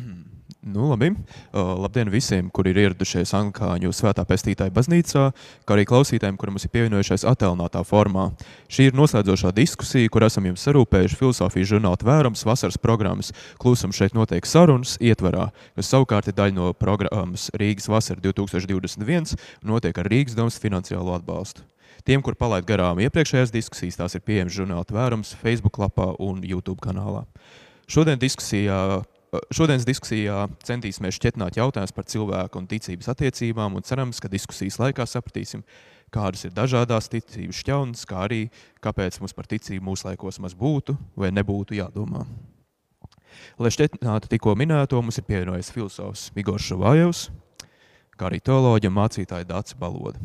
Nu, labi. Uh, labdien visiem, kuri ir ieradušies Anglikāņu svētā pestītāja baznīcā, kā arī klausītājiem, kuri mums ir pievienojušies attēlinātā formā. Šī ir noslēdzošā diskusija, kur esam jums sarūpējuši filozofijas žurnāla tvērums vasaras programmas Klusums šeit notiek sarunas ietvarā, kas savukārt ir daļa no programmas Rīgas vasara 2021 un notiek ar Rīgas domas finansiālo atbalstu. Tiem, kur palaid garām iepriekšējās diskusijas, tās ir pieejamas žurnāla tvērums Facebook lapā un YouTube kanālā. Šodien diskusijā Šodienas diskusijā centīsimies šķietināt jautājumus par cilvēku un ticības attiecībām, un cerams, ka diskusijas laikā sapratīsim, kādas ir dažādas ticības šķaunas, kā arī kāpēc mums par ticību mūsdienās maz būtu vai nebūtu jādomā. Lai šķietinātu tikko minēto, mums ir pievienojies filozofs Igors Šavājevs, kā arī teoloģija mācītāja Dācis Baloda.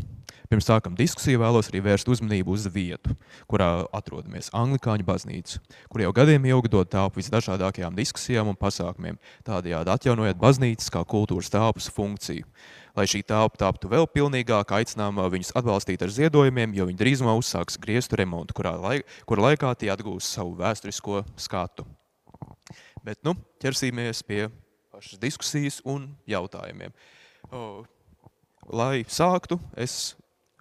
Pirms sākam diskusiju, vēlos arī vērst uzmanību uz vietu, kurā atrodamies Anglikāņu baznīca, kur jau gadiem ilgi dod telpu visdažādākajām diskusijām un pasākumiem, tādējādi atjaunojot baznīcas kā kultūras telpas funkciju. Lai šī telpa taptu vēl pilnīgāk, aicinām viņus atbalstīt ar ziedojumiem, jo viņi drīzumā uzsāks griestu remontu, kurā laik, kur laikā tie atgūs savu vēsturisko skatu. Bet nu, ķersīmies pie pašas diskusijas un jautājumiem. Lai sāktu, es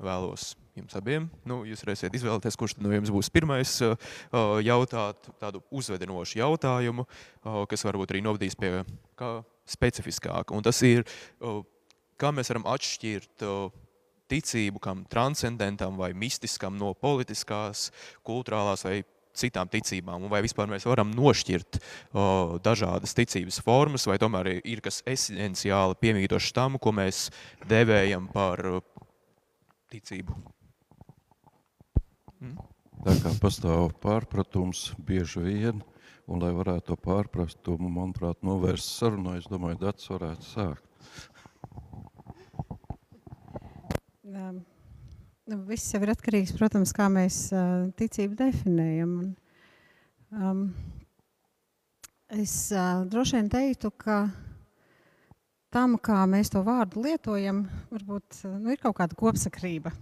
vēlos jums abiem. Nu, jūs varēsiet izvēlēties, kurš no jums būs pirmais uh, uh, jautāt tādu uzvedinošu jautājumu, uh, kas varbūt arī novadīs pie kā specifiskāka. Un tas ir, kā mēs varam atšķirt ticību kam transcendentam vai mistiskam no politiskās, kulturālās vai citām ticībām, vai vispār mēs varam nošķirt o, dažādas ticības formas, vai tomēr ir kas esenciāli piemītošs tam, ko mēs devējam par ticību. Mm? Tā kā pastāv pārpratums bieži vien, un lai varētu to pārprastumu, manuprāt, novērst sarunā, es domāju, Dats varētu sākt. Um, viss jau ir atkarīgs, protams, kā mēs uh, ticību definējam. Un, um, es uh, droši vien teiktu, ka tam, kā mēs to vārdu lietojam, varbūt nu, ir kaut kāda kopsakrība.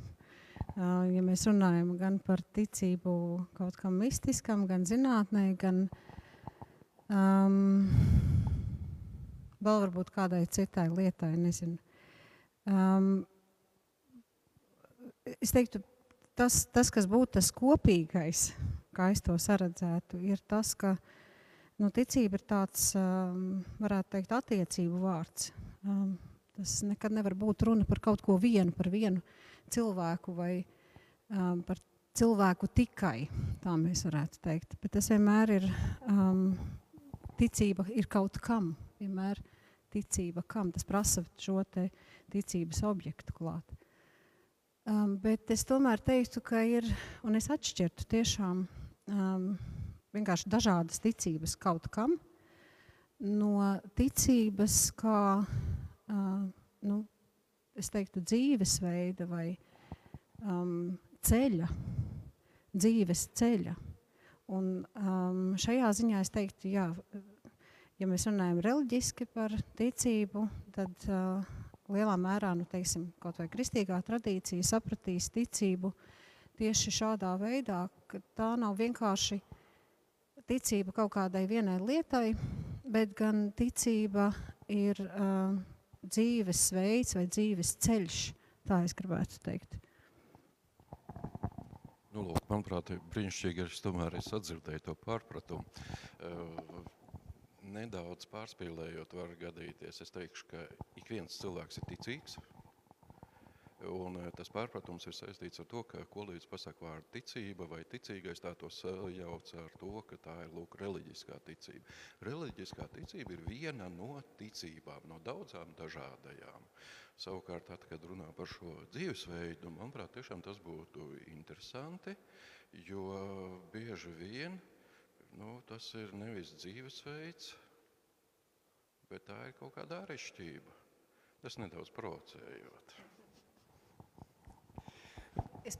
Ja mēs runājam gan par ticību kaut kam mistiskam, gan zinātnē, gan um, vēl varbūt kādai citai lietai, nezinu. Um, es teiktu, tas, tas, kas būtu tas kopīgais, kā es to saredzētu, ir tas, ka uh, Nu, ticība ir tāds, um, varētu teikt, attiecību vārds. Um, tas nekad nevar būt runa par kaut ko vienu, par vienu cilvēku vai um, par cilvēku tikai, tā mēs varētu teikt. Bet tas vienmēr ir, ticība ir kaut kam, vienmēr ticība kam, tas prasa šo te ticības objektu klāt. Bet es tomēr teiktu, ka ir, un es atšķirtu tiešām, um, vienkārši dažādas ticības kaut kam, no ticības kā, uh, nu, teiktu, dzīvesveida vai um, ceļa, dzīves ceļa. Un um, šajā ziņā es teiktu, jā, ja mēs runājam reliģiski par ticību, tad uh, lielā mērā, nu, teiksim, kaut vai kristīgā tradīcija sapratīs ticību tieši šādā veidā, ka tā nav vienkārši ticība kaut kādai vienai lietai, bet gan ticība ir uh, dzīves veids vai dzīves ceļš, tā es gribētu teikt. Nu, lūk, manuprāt, brīnišķīgi es tomēr es atdzirdēju to pārpratumu. Uh, nedaudz pārspīlējot var gadīties, es teikšu, ka ik viens cilvēks ir ticīgs, Un eh, tas pārpratums ir saistīts ar to, ka kolīdz pasaka vārdu ticība vai ticīgais tā to sajauc ar to, ka tā ir lūk reliģiskā ticība. Reliģiskā ticība ir viena no ticībām, no daudzām dažādajām. Savukārt, tad, kad runā par šo dzīvesveidu, manuprāt, tiešām tas būtu interesanti, jo bieži vien nu, tas ir nevis dzīvesveids, bet tā ir kaut kāda ārešķība. Tas nedaudz provocējot. Es,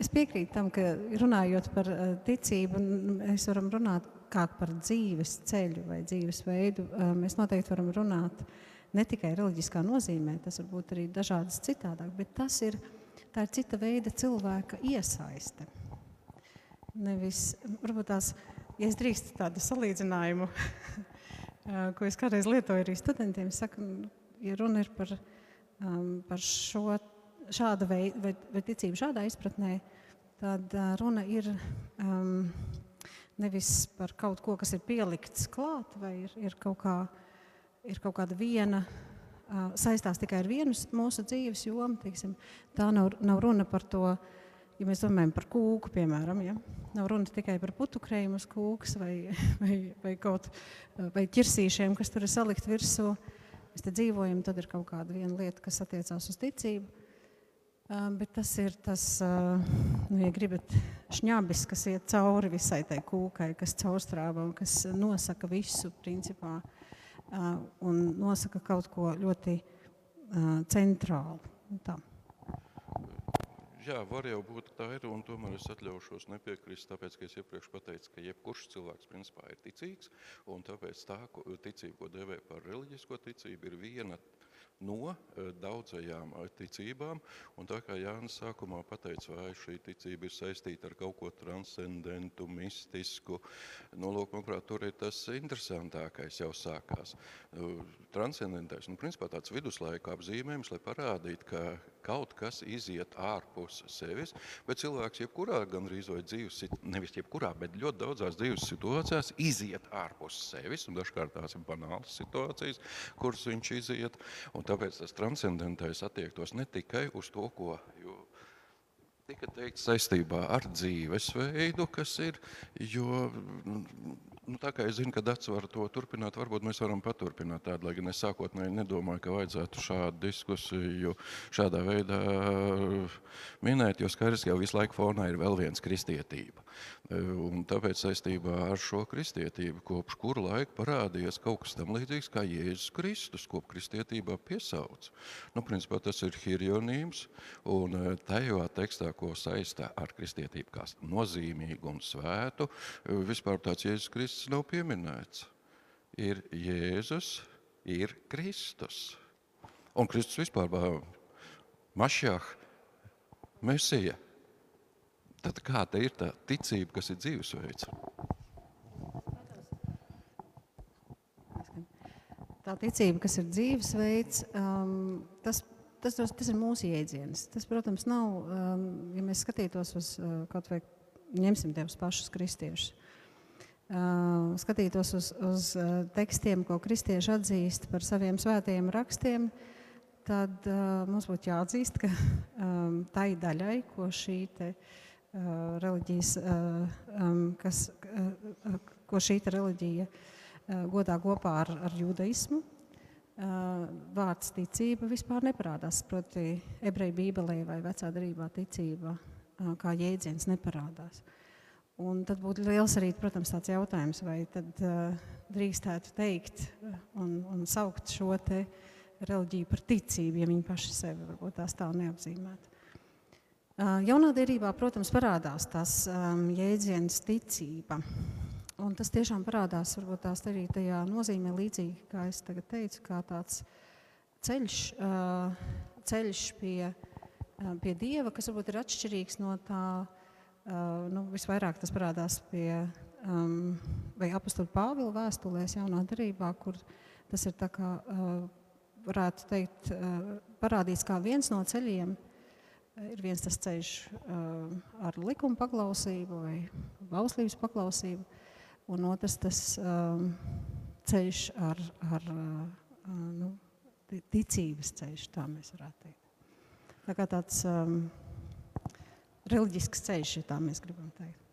es piekrītu tam, ka runājot par uh, ticību, mēs varam runāt kā par dzīves ceļu vai dzīves veidu. Uh, mēs noteikti varam runāt ne tikai reliģiskā nozīmē, tas var būt arī dažādas citādāk, bet tas ir, ir cita veida cilvēka iesaiste. Nevis, varbūt tās, ja es drīkstu tādu salīdzinājumu, ko es kādreiz lietoju arī studentiem. Saku, ja runa ir par, um, par šo, šādu veidu, vai, vai ticību šādā izpratnē, tad runa ir um, nevis par kaut ko, kas ir pielikts klāt, vai ir, ir, kaut, kā, ir kaut kāda viena. Uh, saistās tikai ar vienu mūsu dzīves jomu. Teiksim. Tā nav, nav runa par to, ja mēs domājam par kūku, piemēram, ja, nav runa tikai par putukrējumu uz kūkas vai, vai, vai, kaut, vai ķirsīšiem, kas tur ir salikt virsū. Mēs te dzīvojam, tad ir kaut kāda viena lieta, kas attiecās uz ticību. Uh, bet tas ir tas, uh, nu, ja gribat, šņabis, kas iet cauri visai tai kūkai, kas caurstrāva un kas nosaka visu, principā, uh, un nosaka kaut ko ļoti centrālu. Tā. Jā, var jau būt tā ir, un tomēr es atļaušos nepiekrist, tāpēc, ka es iepriekš pateicu, ka jebkurš cilvēks principā ir ticīgs, un tāpēc tā ticība, ko devē par reliģisko ticību, ir viena no e, daudzajām ticībām. Un tā kā Jānis sākumā pateica, vai šī ticība ir saistīta ar kaut ko transcendentu, mistisku, nu, lūk, manuprāt, tur ir tas interesantākais jau sākās. E, transcendentais, nu, principā tāds viduslaiku apzīmējums, lai parādītu, ka kaut kas iziet ārpus sevis, bet cilvēks jebkurā gandrīz vai dzīves, nevis jebkurā, bet ļoti daudzās dzīves situācijās iziet ārpus sevis, un dažkārt tās ir banālas situācijas, kuras viņš iziet, un tāpēc tas transcendentais attiektos ne tikai uz to, ko tika teikt saistībā ar dzīvesveidu, kas ir, jo Nu, tā kā es zinu, ka Dārts var to turpināt, varbūt mēs varam paturpināt tādu, lai gan es sākotnēji nedomāju, ka vajadzētu šādu diskusiju šādā veidā uh, minēt, jo skaidrs, ka jau visu laiku fonā ir vēl viens kristietība. Uh, un tāpēc saistībā ar šo kristietību, kopš kura laika parādījies kaut kas tam līdzīgs kā Jēzus Kristus, ko kristietībā piesauc. Nu, principā tas ir hirionīms, un uh, tajā tekstā, ko saistā ar kristietību kā nozīmīgu un svētu, vispār tāds Jēzus Kristus nav pieminēts. Ir Jēzus, ir Kristus. Un Kristus vispār Mašjāh, Mesija. Tad kāda ir tā ticība, kas ir dzīvesveids? Tā ticība, kas ir dzīvesveids, um, tas, tas, tas, tas ir mūsu jēdziens. Tas, protams, nav, um, ja mēs skatītos uz uh, kaut vai ņemsim tevus pašus kristiešus skatītos uz, uz tekstiem, ko kristieši atzīst par saviem svētajiem rakstiem, tad uh, mums būtu jāatzīst, ka um, tai daļai, ko šī te, uh, reliģijas, kas, ko šī reliģija godā kopā ar, ar judaismu, vārds ticība vispār neparādās. Proti, ebreju bībelē vai vecā darībā ticība kā jēdziens neparādās. Un tad būtu liels arī, protams, tāds jautājums, vai tad drīkstētu teikt un, un saukt šo reliģiju par ticību, ja viņi paši sevi varbūt tās tā neapzīmētu. Jaunā derībā, protams, parādās tas um, jēdziens ticība. Un tas tiešām parādās varbūt tās arī tajā nozīmē līdzīgi, kā es tagad teicu, kā tāds ceļš, uh, ceļš pie, uh, pie Dieva, kas varbūt ir atšķirīgs no tā, uh, nu, visvairāk tas parādās pie um, vai apustuļu Pāvila vēstulēs jaunā darībā, kur tas ir tā kā, varētu teikt, parādīts kā viens no ceļiem. Ir viens tas ceļš uh, ar likuma paklausību vai bauslības paklausību, un otrs tas um, ceļš ar, ar uh, nu, ticības ceļš, tā mēs varētu teikt. Tā kā tāds um, reliģisks ceļš, ja tā mēs gribam teikt.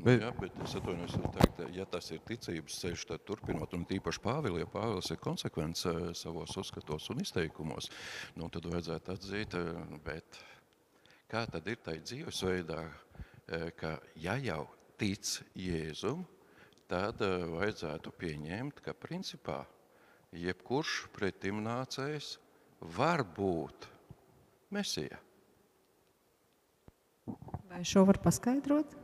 Bet, jā, bet es atvainojos, teikt, ja tas ir ticības ceļš, tad turpinot, un tīpaši Pāvils, ja Pāvils ir konsekvents eh, savos uzskatos un izteikumos, nu, tad vajadzētu atzīt, eh, bet kā tad ir tai dzīvesveidā, eh, ka ja jau tic Jēzum, tad vajadzētu pieņemt, ka principā jebkurš pretimnācējs var būt Mesija. Vai šo var paskaidrot?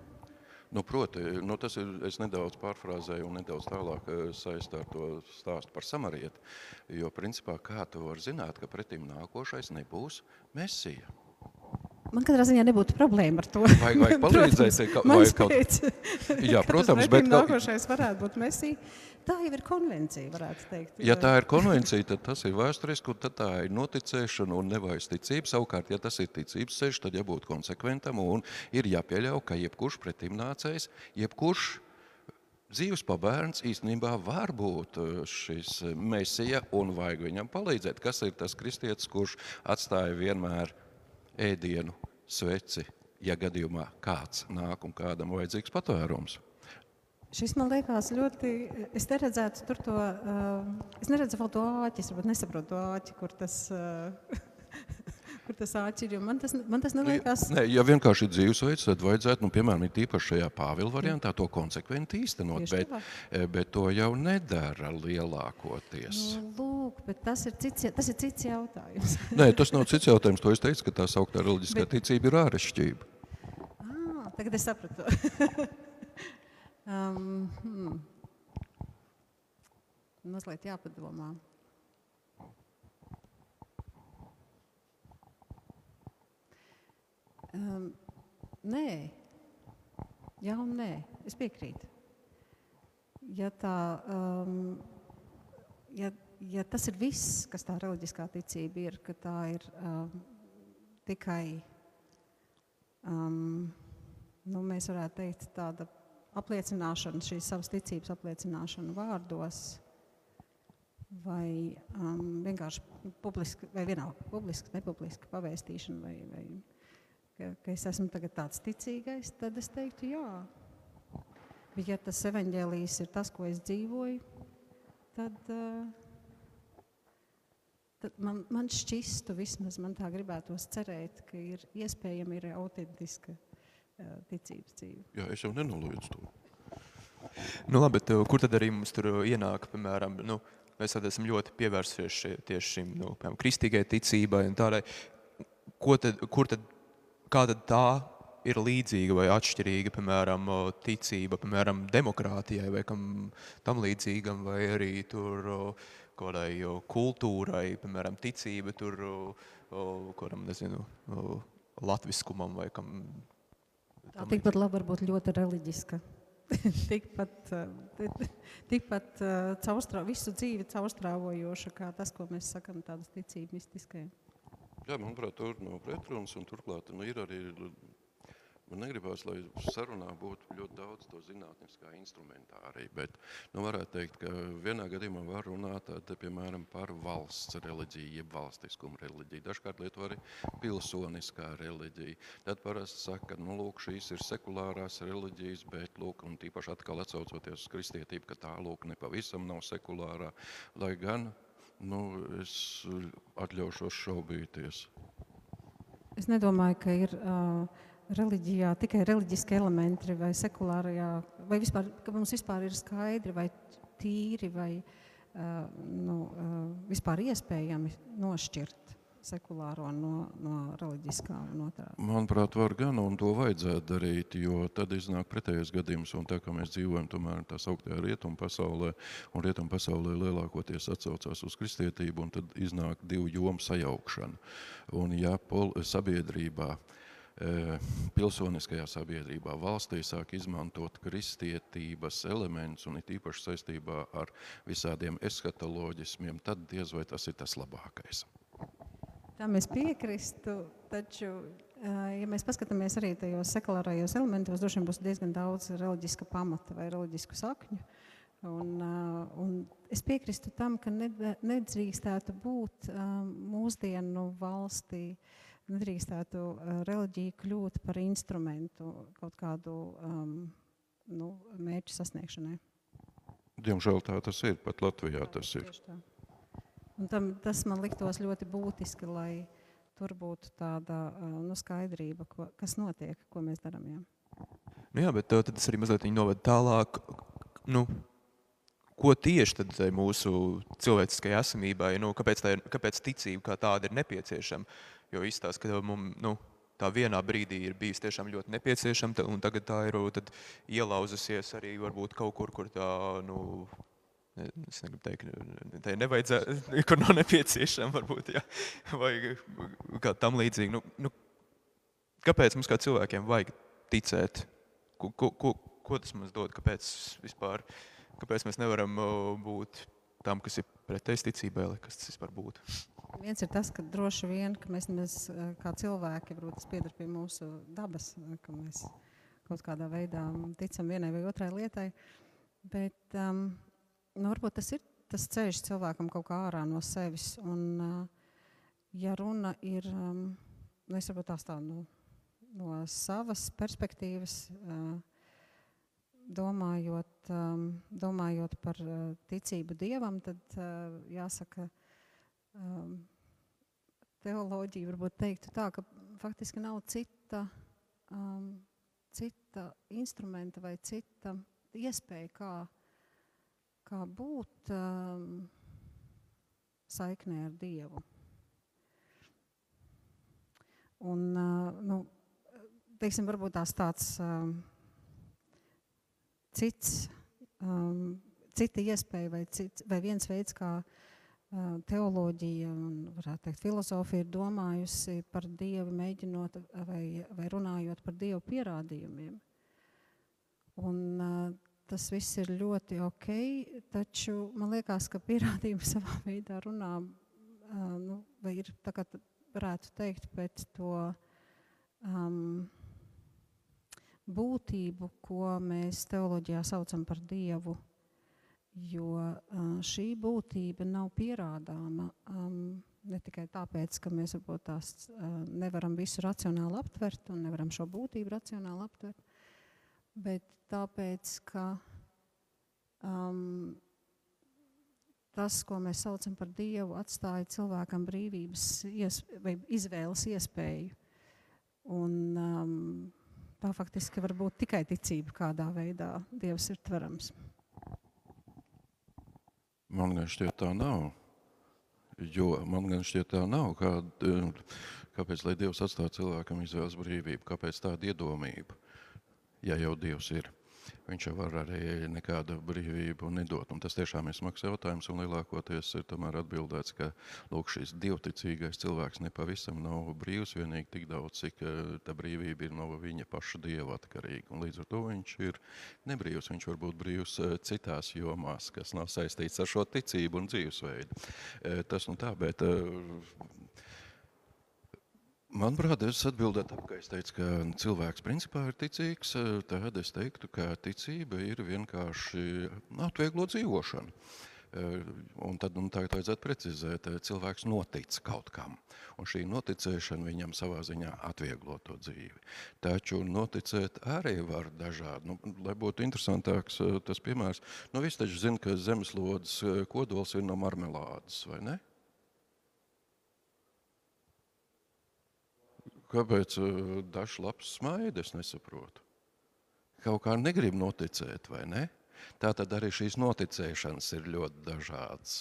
Nu, proti, nu, tas ir, es nedaudz pārfrāzēju un nedaudz tālāk eh, saistā ar to stāstu par samarieti, jo principā kā tu var zināt, ka pretim nākošais nebūs mesija? Man katrā ziņā nebūtu problēma ar to. Vajag, vajag palīdzēt, ka, vai kaut pēc, Jā, protams, bet Nākošais varētu būt Messi. Tā jau ir konvencija, varētu teikt. Ja tā ir konvencija, tad tas ir vēsturiski, un tad tā ir noticēšana un nevairs ticība. Savukārt, ja tas ir ticības ceļš, tad jābūt konsekventam un ir jāpieļauj, ka jebkurš pretimnācējs, jebkurš dzīves pabērns īstenībā var būt eh, šis mesija un vajag viņam palīdzēt. Kas ir tas kristietis, kurš atstāja vienmēr ēdienu, sveci, ja gadījumā kāds nāk un kādam vajadzīgs patvērums? Šis man liekas ļoti. Es neredzētu tur to. Uh, es neredzu vēl to āķi, es varbūt nesaprotu to āķi, kur tas. Uh, Kur tas āķis ir? Man tas, man tas neliekas. Nē, ja vienkārši ir dzīvesveids, tad vajadzētu, nu, piemēram, tīpaši šajā pāvila variantā, to konsekventi īstenot. Bet, eh, bet to jau nedara lielākoties. Nu, lūk, bet tas ir cits, tas ir cits jautājums. Nē, tas nav cits jautājums. To es teicu, ka tā sauktā reliģiskā Bet- ticība ir ārešķība. Ah, tagad es sapratu. um, hmm. Mazliet jāpadomā. Um, nē, jā un nē, es piekrītu. Ja, tā, um, ja, ja tas ir viss, kas tā reliģiskā ticība ir, ka tā ir um, tikai um, nu, mēs varētu teikt, tāda apliecināšana, šīs savas ticības apliecināšana vārdos, vai um, vienkārši publiski, vai vienalga publiski, nepubliski pavēstīšana, vai, vai ka, ka es esmu tāds ticīgais, tad es teiktu, jā. Bet ja tas evaņģēlijs ir tas, ko es dzīvoju, tad, uh, tad man, man šķistu, vismaz man tā gribētos cerēt, ka ir iespējama ir autentiska uh, ticības dzīve. Jā, es jau nenoliedzu to. Nu, labi, bet, uh, kur tad arī mums tur ienāk, piemēram, nu, mēs esam ļoti pievērsies šie, tieši šim nu, piemēram, kristīgai ticībai un tādai. Ko tad, kur tad, kā tad tā ir līdzīga vai atšķirīga, piemēram, ticība, piemēram, demokrātijai vai kam tam līdzīgam, vai arī tur kādai kultūrai, piemēram, ticība tur kādam, nezinu, latviskumam vai kam. Tā tam tikpat labi var būt ļoti reliģiska. tikpat tikpat caurstrā, visu dzīvi caurstrāvojoša, kā tas, ko mēs sakām, tādas ticības mistiskajām. Jā, manuprāt, tur nav pretrunas, un turklāt nu, ir arī. Man negribās, lai sarunā būtu ļoti daudz to zinātniskā instrumentārija, bet nu, varētu teikt, ka vienā gadījumā var runāt tad, piemēram, par valsts reliģiju, jeb valstiskumu reliģiju. Dažkārt lieto arī pilsoniskā reliģija. Tad parasti saka, ka nu, lūk, šīs ir sekulārās reliģijas, bet lūk, un tīpaši atkal atsaucoties uz kristietību, ka tā lūk nepavisam nav sekulārā, lai gan nu, es atļaušos šaubīties. Es nedomāju, ka ir uh, reliģijā tikai reliģiski elementi vai sekulārajā, vai vispār, ka mums vispār ir skaidri vai tīri vai uh, nu, uh, vispār iespējami nošķirt sekulāro no, no reliģiskā un otrādi. Manuprāt, var gan, un to vajadzētu darīt, jo tad iznāk pretējais gadījums, un tā kā mēs dzīvojam tomēr tā sauktajā rietumu pasaulē, un rietumu pasaulē lielākoties atsaucās uz kristietību, un tad iznāk divu jomu sajaukšana. Un ja pol, sabiedrībā, e, pilsoniskajā sabiedrībā valstī sāk izmantot kristietības elements, un it īpaši saistībā ar visādiem eskatoloģismiem, tad diez vai tas ir tas labākais. Tam es piekrītu, taču, ja mēs paskatāmies arī tajos sekulārajos elementos, droši vien būs diezgan daudz reliģiska pamata vai reliģisku sakņu. Un, un es piekrītu tam, ka ned- nedrīkstētu būt mūsdienu valstī, nedrīkstētu reliģija kļūt par instrumentu kaut kādu um, nu, mērķu sasniegšanai. Diemžēl tā tas ir, pat Latvijā tas ir. Tieši tā. Un tam, tas man liktos ļoti būtiski, lai tur būtu tāda nu, skaidrība, ko, kas notiek, ko mēs darām. Jā. Nu jā, bet tad tas arī mazliet noved tālāk. Nu, ko tieši tad mūsu cilvēciskajai esamībai, nu, kāpēc, tā ir, kāpēc ticība kā tāda ir nepieciešama? Jo izstāsta, ka mums nu, tā vienā brīdī ir bijusi tiešām ļoti nepieciešama, un tagad tā ir ielauzusies arī varbūt kaut kur, kur tā. Nu, Es negribu teikt, ka tā nevajadzētu, kur nav nepieciešama, varbūt, jā, vai kā tam līdzīgi. Nu, nu, kāpēc mums kā cilvēkiem vajag ticēt? Ko, ko, ko, ko tas mums dod? Kāpēc, vispār, kāpēc mēs nevaram būt tam, kas ir pretējs ticībai, lai kas tas vispār būtu? Viens ir tas, ka droši vien, ka mēs, mēs kā cilvēki, varbūt tas pieder pie mūsu dabas, ka mēs kaut kādā veidā ticam vienai vai otrai lietai, bet um, nu, varbūt tas ir tas ceļš cilvēkam kaut kā ārā no sevis. Un, uh, ja runa ir, um, nu, es varbūt tās tā, nu, no savas perspektīvas, uh, domājot, um, domājot par uh, ticību Dievam, tad jāsaka, um, teoloģija varbūt teiktu tā, ka faktiski nav cita, cita instrumenta vai cita iespēja, kā kā būt um, saiknē ar Dievu. Un, uh, nu, teiksim, varbūt tās tāds um, cits, um, cita iespēja vai, cits, vai viens veids, kā uh, teoloģija un, varētu teikt, filozofija ir domājusi par Dievu, mēģinot vai, vai runājot par Dievu pierādījumiem. Un uh, tas viss ir ļoti ok, taču man liekas, ka pierādījumi savā veidā runā, nu, vai ir tā kā varētu teikt pēc to um, būtību, ko mēs teoloģijā saucam par Dievu, jo uh, šī būtība nav pierādāma um, ne tikai tāpēc, ka mēs varbūt tās uh, nevaram visu racionāli aptvert un nevaram šo būtību racionāli aptvert, bet tāpēc, ka um, tas, ko mēs saucam par Dievu, atstāja cilvēkam brīvības ies, vai izvēles iespēju. Un, um, tā faktiski var būt tikai ticība, kādā veidā Dievs ir tverams. Man gan šķiet tā nav. Jo man gan šķiet tā nav. Kā, kāpēc Dievs atstāja cilvēkam izvēles brīvību? Kāpēc tāda iedomība? Ja jau Dievs ir. Viņš jau var arī nekādu brīvību nedot. Un tas tiešām ir smags jautājums, un lielākoties ir tomēr atbildēts, ka lūk, šis dievticīgais cilvēks nepavisam nav brīvs vienīgi tik daudz, cik eh, tā brīvība ir no viņa paša dieva atkarīga. Un līdz ar to viņš ir nebrīvs. Viņš var būt brīvs eh, citās jomās, kas nav saistīts ar šo ticību un dzīvesveidu. Eh, tas nu tā, bet Manuprāt, es atbildētu ka es teicu, ka cilvēks principā ir ticīgs. Tad es teiktu, ka ticība ir vienkārši atvieglo dzīvošanu. Un tad un tagad vajadzētu precizēt, cilvēks notic kaut kam. Un šī noticēšana viņam savā ziņā atvieglo to dzīvi. Taču noticēt arī var dažādi. Nu, lai būtu interesantāks tas piemērs, nu visi taču zina, ka zemeslodes kodols ir no marmelādes, vai ne? Kāpēc uh, dažs labs smaida, es nesaprotu. Kaut kā negrib noticēt, vai ne? Tā tad arī šīs noticēšanas ir ļoti dažādas.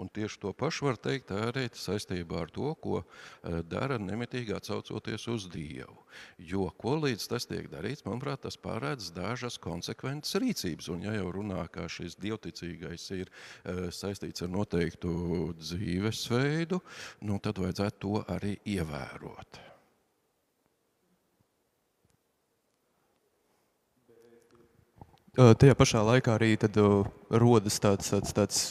Un tieši to pašu var teikt arī saistībā ar to, ko uh, dara nemitīgi atsaucoties uz Dievu. Jo, ko līdz tas tiek darīts, manuprāt, tas pārēdz dažas konsekventas rīcības. Un ja jau runā, ka šis dievticīgais ir uh, saistīts ar noteiktu dzīvesveidu, nu, tad vajadzētu to arī ievērot. Tajā pašā laikā arī tad, uh, rodas tāds, tāds, tāds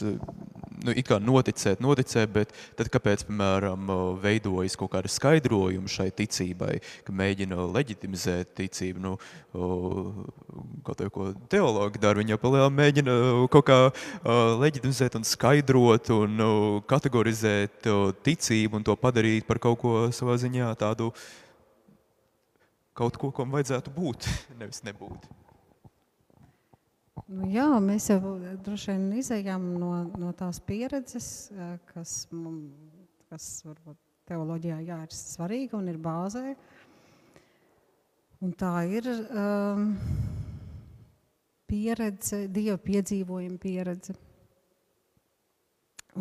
nu, it kā noticēt, noticēt, bet tad kāpēc, piemēram, veidojas kaut kāda skaidrojuma šai ticībai, ka mēģina leģitimizēt ticību, nu, kaut ko teologi dara, viņi jau palielā mēģina kaut kā leģitimizēt un skaidrot un kategorizēt ticību un to padarīt par kaut ko savā ziņā tādu, kaut ko, kam vajadzētu būt, nevis nebūt. Nu, jā, mēs jau droši vien izējām no, no tās pieredzes, kas, kas varbūt teoloģijā jā, ir svarīga un ir bāzē. Un tā ir um, pieredze, Dieva piedzīvojuma pieredze.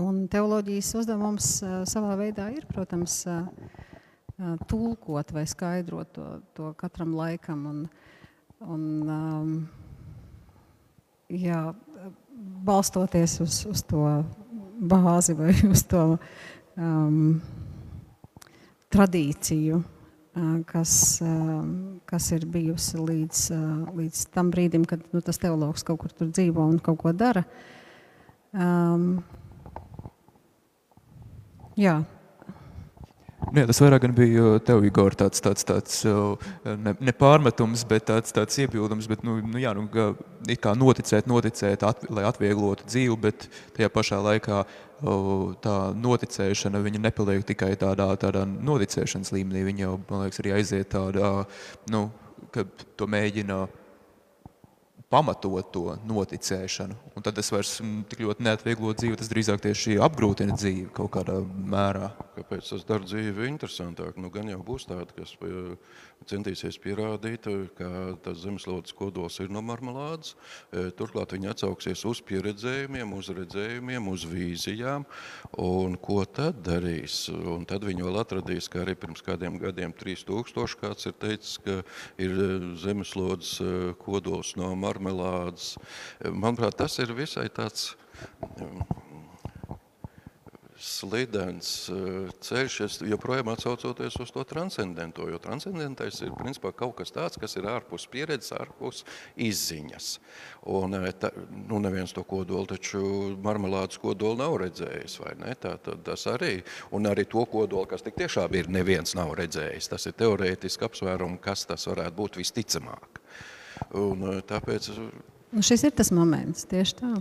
Un teoloģijas uzdevums uh, savā veidā ir, protams, uh, tulkot vai skaidrot to, to katram laikam. Un, un, um, jā, balstoties uz, uz to bāzi vai uz to um, tradīciju, kas, kas ir bijusi līdz, līdz tam brīdim, kad nu, tas teologs kaut kur tur dzīvo un kaut ko dara. Um, jā, Nu, jā, tas vairāk bija tev, Igor, tāds, tāds, tāds ne, ne pārmetums, bet tāds, tāds iebildums, bet, nu, nu jā, nu, kā noticēt, noticēt, at, lai atvieglotu dzīvi, bet tajā pašā laikā tā noticēšana, nepaliek tikai tādā, tādā noticēšanas līmenī, viņa jau, man liekas, arī aiziet tādā, nu, ka to mēģina pamatot to noticēšanu. Un tad es vairs tik ļoti neatvieglotu dzīvi, tas drīzāk tieši apgrūtina dzīvi kaut kādā mērā. Kāpēc tas dara dzīvi interesantāk? Nu, gan jau būs tādi, kas centīsies pierādīt, ka tas zemeslodes kodols ir no marmelādes. E, turklāt viņi atsauksies uz pieredzējumiem, uz redzējumiem, uz vīzijām. Un ko tad darīs? Un tad viņi vēl atradīs, ka arī pirms kādiem gadiem 3000 kāds ir teicis, ka ir e, zemeslodes kodols no marmelādes. Manuprāt, tas ir visai tāds slidens eh, ceļš, es joprojām atsaucoties uz to transcendento, jo transcendentais ir principā kaut kas tāds, kas ir ārpus pieredzes, ārpus izziņas. Un eh, ta, nu neviens to kodolu, taču marmelādes kodolu nav redzējis, vai ne? Tā, tā, tas arī, un arī to kodolu, kas tik tiešām ir, neviens nav redzējis. Tas ir teorētiski apsvērumi, kas tas varētu būt visticamāk. Un eh, tāpēc... Nu šis ir tas moments, tieši tā.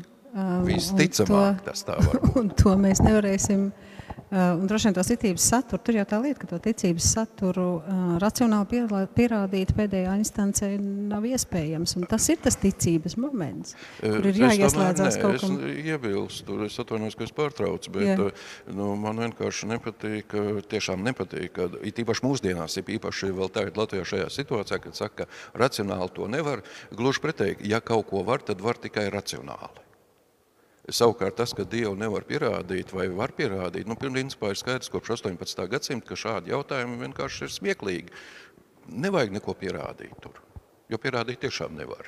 Visticamāk, to, tas tā var būt. Un to mēs nevarēsim uh, Uh, un droši vien to ticības saturu, tur jau tā lieta, ka to ticības saturu uh, racionāli pierādīt pēdējā instancē nav iespējams. Un tas ir tas ticības moments, kur ir jāieslēdzās kaut kam. Es iebilstu, es atvainojos, ka es pārtraucu, bet Jā. nu, man vienkārši nepatīk, tiešām nepatīk, ka it īpaši mūsdienās, ir īpaši vēl tagad Latvijā šajā situācijā, kad saka, ka racionāli to nevar, gluži pretēji, ja kaut ko var, tad var tikai racionāli. Savukārt tas, ka Dievu nevar pierādīt vai var pierādīt, nu, principā ir skaidrs kopš 18. gadsimta, ka šādi jautājumi vienkārši ir smieklīgi. Nevajag neko pierādīt tur, jo pierādīt tiešām nevar.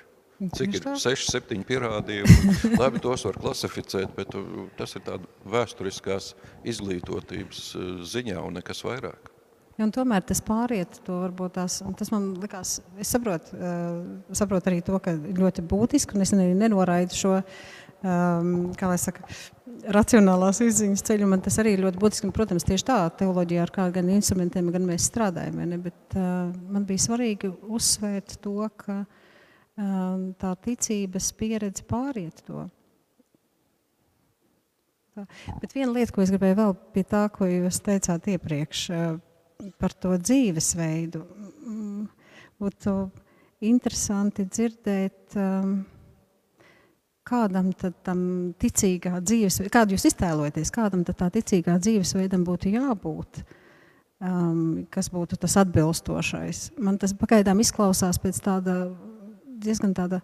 Cik ir 6, 7 pierādījumi? Labi, tos var klasificēt, bet uh, tas ir tāda vēsturiskās izglītotības uh, ziņā un nekas vairāk. Ja, un tomēr tas pāriet, to varbūt tās, tas man likās, es saprotu, uh, saprotu arī to, ka ļoti būtiski, un es arī nenoraidu šo uh, um, kā lai saka, racionālās izziņas ceļu. Man tas arī ļoti būtiski, un, protams, tieši tā teoloģijā ar kādiem instrumentiem gan mēs strādājam, ne? bet uh, man bija svarīgi uzsvērt to, ka um, tā ticības pieredze pāriet to. Tā. Bet viena lieta, ko es gribēju vēl pie tā, ko jūs teicāt iepriekš uh, par to dzīvesveidu, mm, būtu interesanti dzirdēt, um, kādam tam ticīgā dzīves, kādu jūs iztēlojaties, kādam tā ticīgā dzīvesveidam būtu jābūt, um, kas būtu tas atbilstošais. Man tas pagaidām izklausās pēc tāda diezgan tāda,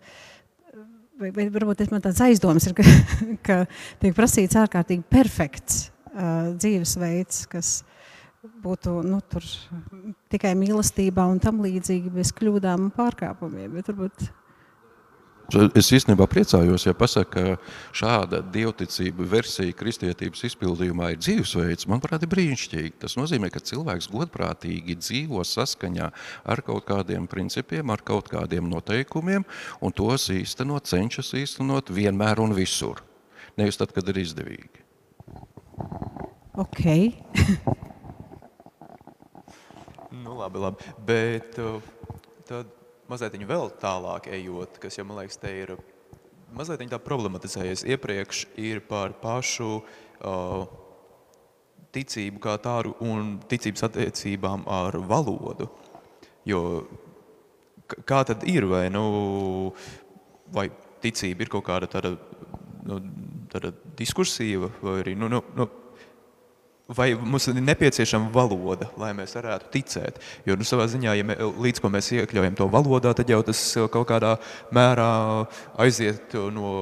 vai, vai varbūt man tāds aizdoms ir, ka, ka tiek prasīts ārkārtīgi perfekts uh, dzīvesveids, kas būtu nu, tur, tikai mīlestībā un tam līdzīgi bez kļūdām un pārkāpumiem. Bet varbūt Es īstenībā priecājos, ja pasaka, ka šāda dievticība versija kristietības izpildījumā ir dzīvesveids. Manuprāt, ir brīnišķīgi. Tas nozīmē, ka cilvēks godprātīgi dzīvo saskaņā ar kaut kādiem principiem, ar kaut kādiem noteikumiem, un tos īstenot, cenšas īstenot vienmēr un visur. Nevis tad, kad ir izdevīgi. Ok. nu, labi, labi. Bet uh, tad mazliet vēl tālāk ejot, kas jau man liekas, te ir mazliet tā problematizējies. Iepriekš ir par pašu uh, ticību kā tādu un ticības attiecībām ar valodu. Jo kā tad ir, vai, nu, vai ticība ir kaut kāda tāda, nu, tāda diskursīva, vai arī, nu, nu, nu Vai mums ir nepieciešama valoda, lai mēs varētu ticēt? Jo nu, savā ziņā, ja mē, līdz ko mēs iekļaujam to valodā, tad jau tas kaut kādā mērā aiziet no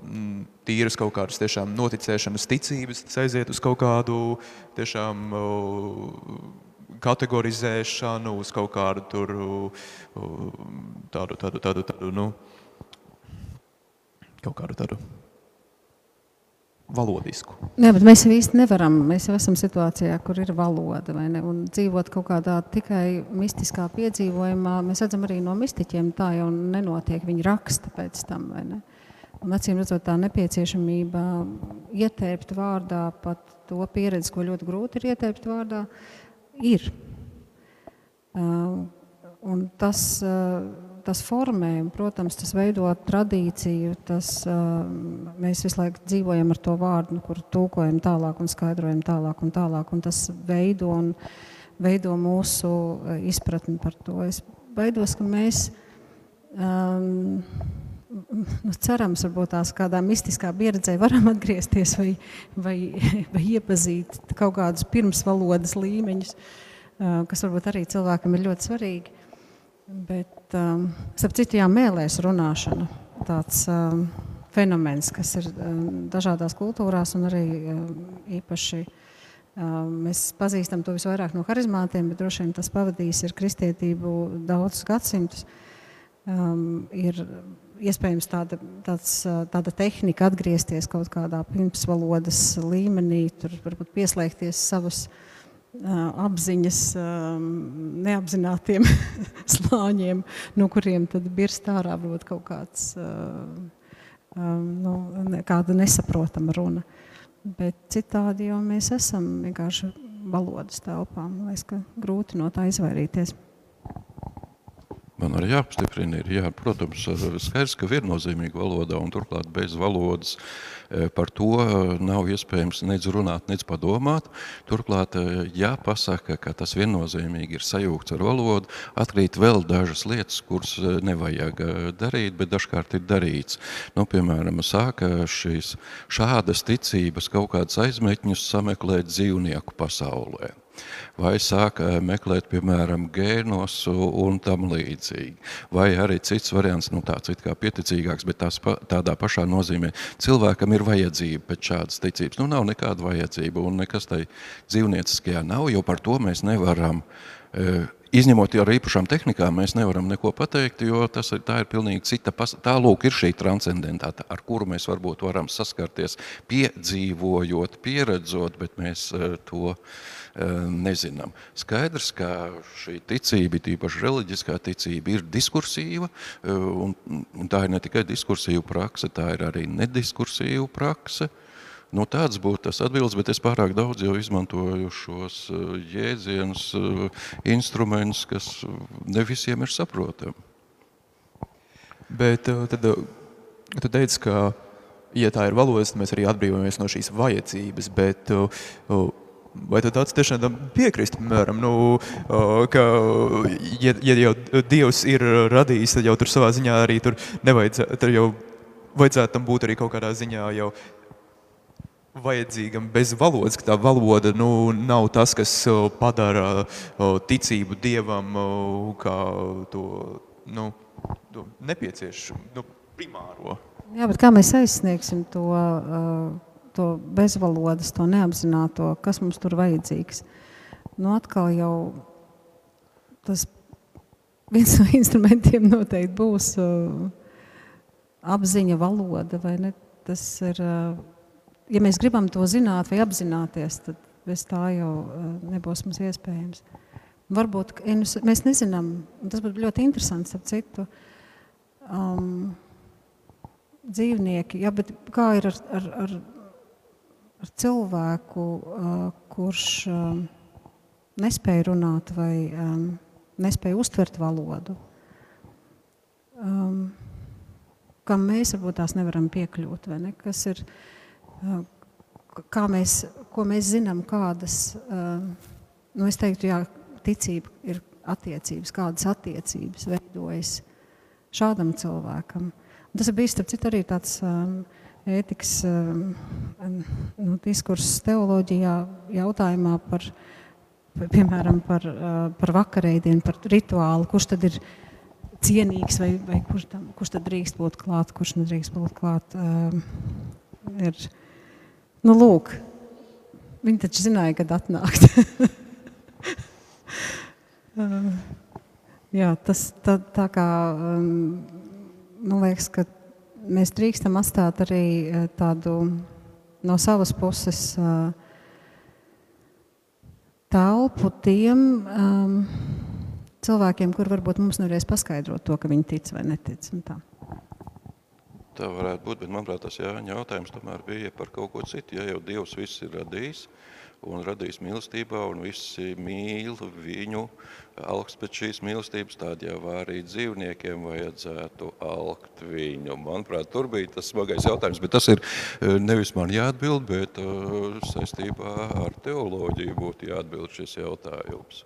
mm, tīras kaut kādas tiešām noticēšanas ticības, tas aiziet uz kaut kādu tiešām kategorizēšanu, uz kaut kādu tur tādu, tādu, tādu, tādu nu, kaut kādu tādu valodisku. Jā, bet mēs jau īsti nevaram. Mēs jau esam situācijā, kur ir valoda. Un dzīvot kaut kādā tikai mistiskā piedzīvojumā, mēs redzam arī no mistiķiem, tā jau nenotiek. Viņi raksta pēc tam. Un acīm redzot, tā nepieciešamība ieteikt vārdā pat to pieredzi, ko ļoti grūti ir ieteikt vārdā, ir. Uh, un tas, uh, tas formē, un, protams, tas veido tradīciju. Tas, uh, mēs visu laiku dzīvojam ar to vārdu, nu, kur tūkojam tālāk un skaidrojam tālāk un tālāk. Un tas veido, un veido mūsu izpratni par to. Es baidos, ka mēs. Um, nu, cerams, varbūt tās kādā mistiskā pieredzē varam atgriezties vai, vai, vai iepazīt kaut kādus pirmsvalodas līmeņus, kas varbūt arī cilvēkam ir ļoti svarīgi. Bet, um, starp citu, jā, mēlēs runāšana, tāds um, fenomens, kas ir um, dažādās kultūrās un arī um, īpaši um, mēs pazīstam to visvairāk no harizmātiem, bet droši vien tas pavadījis ir kristietību daudzus gadsimtus. Um, ir iespējams tāda, tāds, tāda tehnika atgriezties kaut kādā pirmsvalodas līmenī, tur varbūt pieslēgties savus uh, apziņas neapzinātiem slāņiem, no kuriem tad birst ārā varbūt kaut kāds, uh, nu, kāda nesaprotama runa. Bet citādi jau mēs esam vienkārši valodas telpā. Man liekas, ka grūti no tā izvairīties. Man arī jāapstiprina, ir, jā, protams, skaidrs, ka viennozīmīga valodā un turklāt bez valodas e, par to e, nav iespējams nec runāt, nec padomāt. Turklāt, e, ja pasaka, ka tas viennozīmīgi ir sajūgts ar valodu, atkrīt vēl dažas lietas, kuras nevajag darīt, bet dažkārt ir darīts. Nu, piemēram, sāka šīs šādas ticības kaut kādas aizmetņus sameklēt dzīvnieku pasaulē vai sāk meklēt, piemēram, gēnos un tam līdzīgi. Vai arī cits variants, nu tāds it kā pieticīgāks, bet tās, tādā pašā nozīmē cilvēkam ir vajadzība pēc šādas ticības. Nu nav nekāda vajadzība un nekas tai dzīvnieciskajā nav, jo par to mēs nevaram Izņemot ar īpašām tehnikām, mēs nevaram neko pateikt, jo tas ir, tā ir pilnīgi cita. Tā lūk, ir šī transcendentāte, ar kuru mēs varbūt varam saskarties, piedzīvojot, pieredzot, bet mēs to nezinām. Skaidrs, ka šī ticība, tīpaši reliģiskā ticība, ir diskursīva, un, un tā ir ne tikai diskursīva prakse, tā ir arī nediskursīva prakse. Nu, tāds būtu tas atbildes, bet es pārāk daudz jau izmantoju šos jēdzienus, instrumentus, kas ne visiem ir saprotami. Bet tad tu teici, ka, ja tā ir valoda, tad mēs arī atbrīvojamies no šīs vajadzības, bet vai tu tāds tiešām piekrist, piemēram, nu, ka, ja, ja jau Dievs ir radījis, tad jau tur savā ziņā arī tur nevajadzētu, tur jau vajadzētu tam būt arī kaut kādā ziņā jau vajadzīgam bez valodas, ka tā valoda nu, nav tas, kas padara ticību Dievam kā to, nu, to nepieciešamu, nu, primāro. Jā, bet kā mēs aizsniegsim to, to bezvalodas, to neapzināto, kas mums tur vajadzīgs? Nu, atkal jau tas viens no instrumentiem noteikti būs apziņa valoda? Tas ir ja mēs gribam to zināt vai apzināties, tad bez tā jau eh, nebūs mums iespējams. Varbūt ja mēs nezinām, un tas būtu ļoti interesants ap citu, um, dzīvnieki, ja, bet kā ir ar, ar, ar, ar cilvēku, kurš nespēja runāt vai nespēja uztvert valodu, kam mēs varbūt tās nevaram piekļūt, vai ne, kas ir, kā mēs, ko mēs zinām, kādas, nu es teiktu, jā, ticība ir attiecības, kādas attiecības veidojas šādam cilvēkam. Un tas ir bijis, starp citu, arī tāds um, ētikas um, nu, diskurss teoloģijā jautājumā par, piemēram, par, par vakarēdienu, par rituālu, kurš tad ir cienīgs vai, vai kurš, tam, kurš tad drīkst būt klāt, kurš nedrīkst būt klāt. Ir, Nu, lūk, viņi taču zināja, kad atnākt. uh, jā, tas tā, tā kā, um, man liekas, ka mēs drīkstam atstāt arī tādu no savas puses uh, telpu tiem um, cilvēkiem, kur varbūt mums nevarēs paskaidrot to, ka viņi tic vai netic. Tā varētu būt, bet manuprāt, tas Jāņa jautājums tomēr bija par kaut ko citu. Ja jau Dievs viss ir radījis un radījis mīlestībā un visi mīl viņu, alks pēc šīs mīlestības, jau arī dzīvniekiem vajadzētu alkt viņu. Manuprāt, tur bija tas smagais jautājums, bet tas ir eh, nevis man jāatbild, bet uh, saistībā ar teoloģiju būtu jāatbild šis jautājums.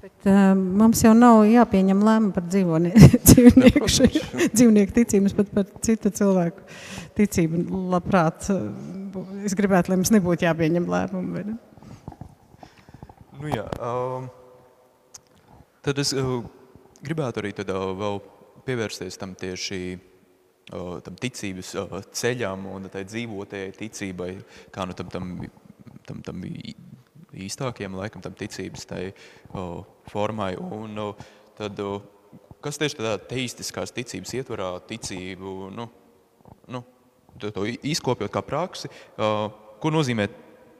Bet, uh, mums jau nav jāpieņem lēmumu par dzīvnieku, dzīvnieku ticību, bet par citu cilvēku ticību. Labprāt, es gribētu, lai mums nebūtu jāpieņem lēmumu. Nu, jā, um, tad es uh, gribētu arī tad, uh, vēl pievērsties tam tieši uh, tam ticības uh, ceļam un tai dzīvotējai ticībai, kā nu tam, tam, tam, tam īstākiem laikam tam ticības tai uh, formai. Un, uh, tad, uh, kas tieši tādā teistiskās ticības ietvarā ticību, nu, nu, to, izkopjot kā praksi, ko nozīmē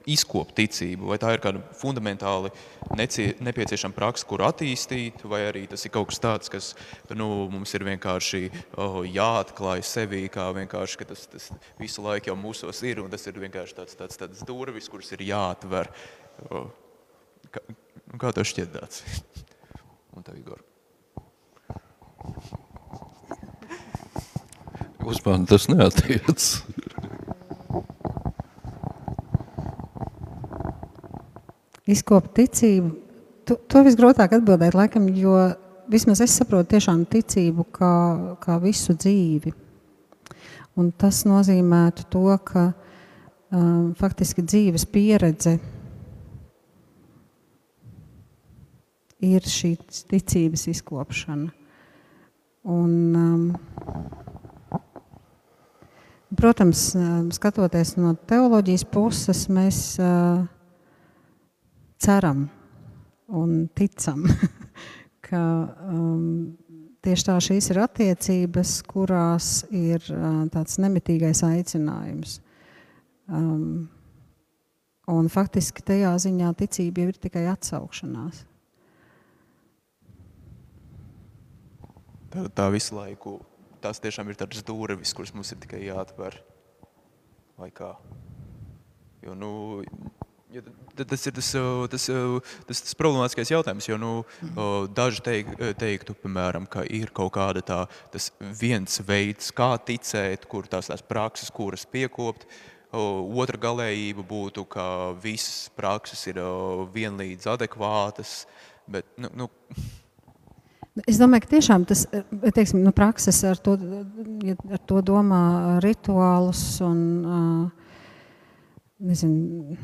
izkopt ticību, vai tā ir kāda fundamentāli necie, nepieciešama praksa, kur attīstīt, vai arī tas ir kaut kas tāds, kas nu, mums ir vienkārši oh, jāatklāj sevī, kā vienkārši, ka tas, tas visu laiku jau mūsos ir, un tas ir vienkārši tāds, tāds, tāds durvis, kuras ir jāatver. Kā, kā tev šķiet tāds? Un tev, Igor? Uz mani tas neatiec. Izkopt ticību. To, to visgrūtāk atbildēt, laikam, jo vismaz es saprotu tiešām ticību kā, kā visu dzīvi. Un tas nozīmētu to, ka um, faktiski dzīves pieredze ir šī ticības izkopšana. Un, um, protams, skatoties no teoloģijas puses, mēs ceram un ticam, ka um, tieši tā šīs ir attiecības, kurās ir uh, tāds nemitīgais aicinājums. Um, un faktiski tajā ziņā ticība jau ir tikai atsaukšanās. tā, tā visu laiku, tās tiešām ir tādas durvis, kuras mums ir tikai jāatver. Vai kā? Jo, nu, ja, tas ir tas, tas, tas, tas problemātiskais jautājums, jo nu, daži teik, teiktu, piemēram, ka ir kaut kāda tā, viens veids, kā ticēt, kur tās tās prakses, kuras piekopt, Otra galējība būtu, ka visas prakses ir vienlīdz adekvātas, bet, nu, nu Es domāju, ka tiešām tas eh, teiksim, nu, prakses ar to, ja ar to domā rituālus un nezinu,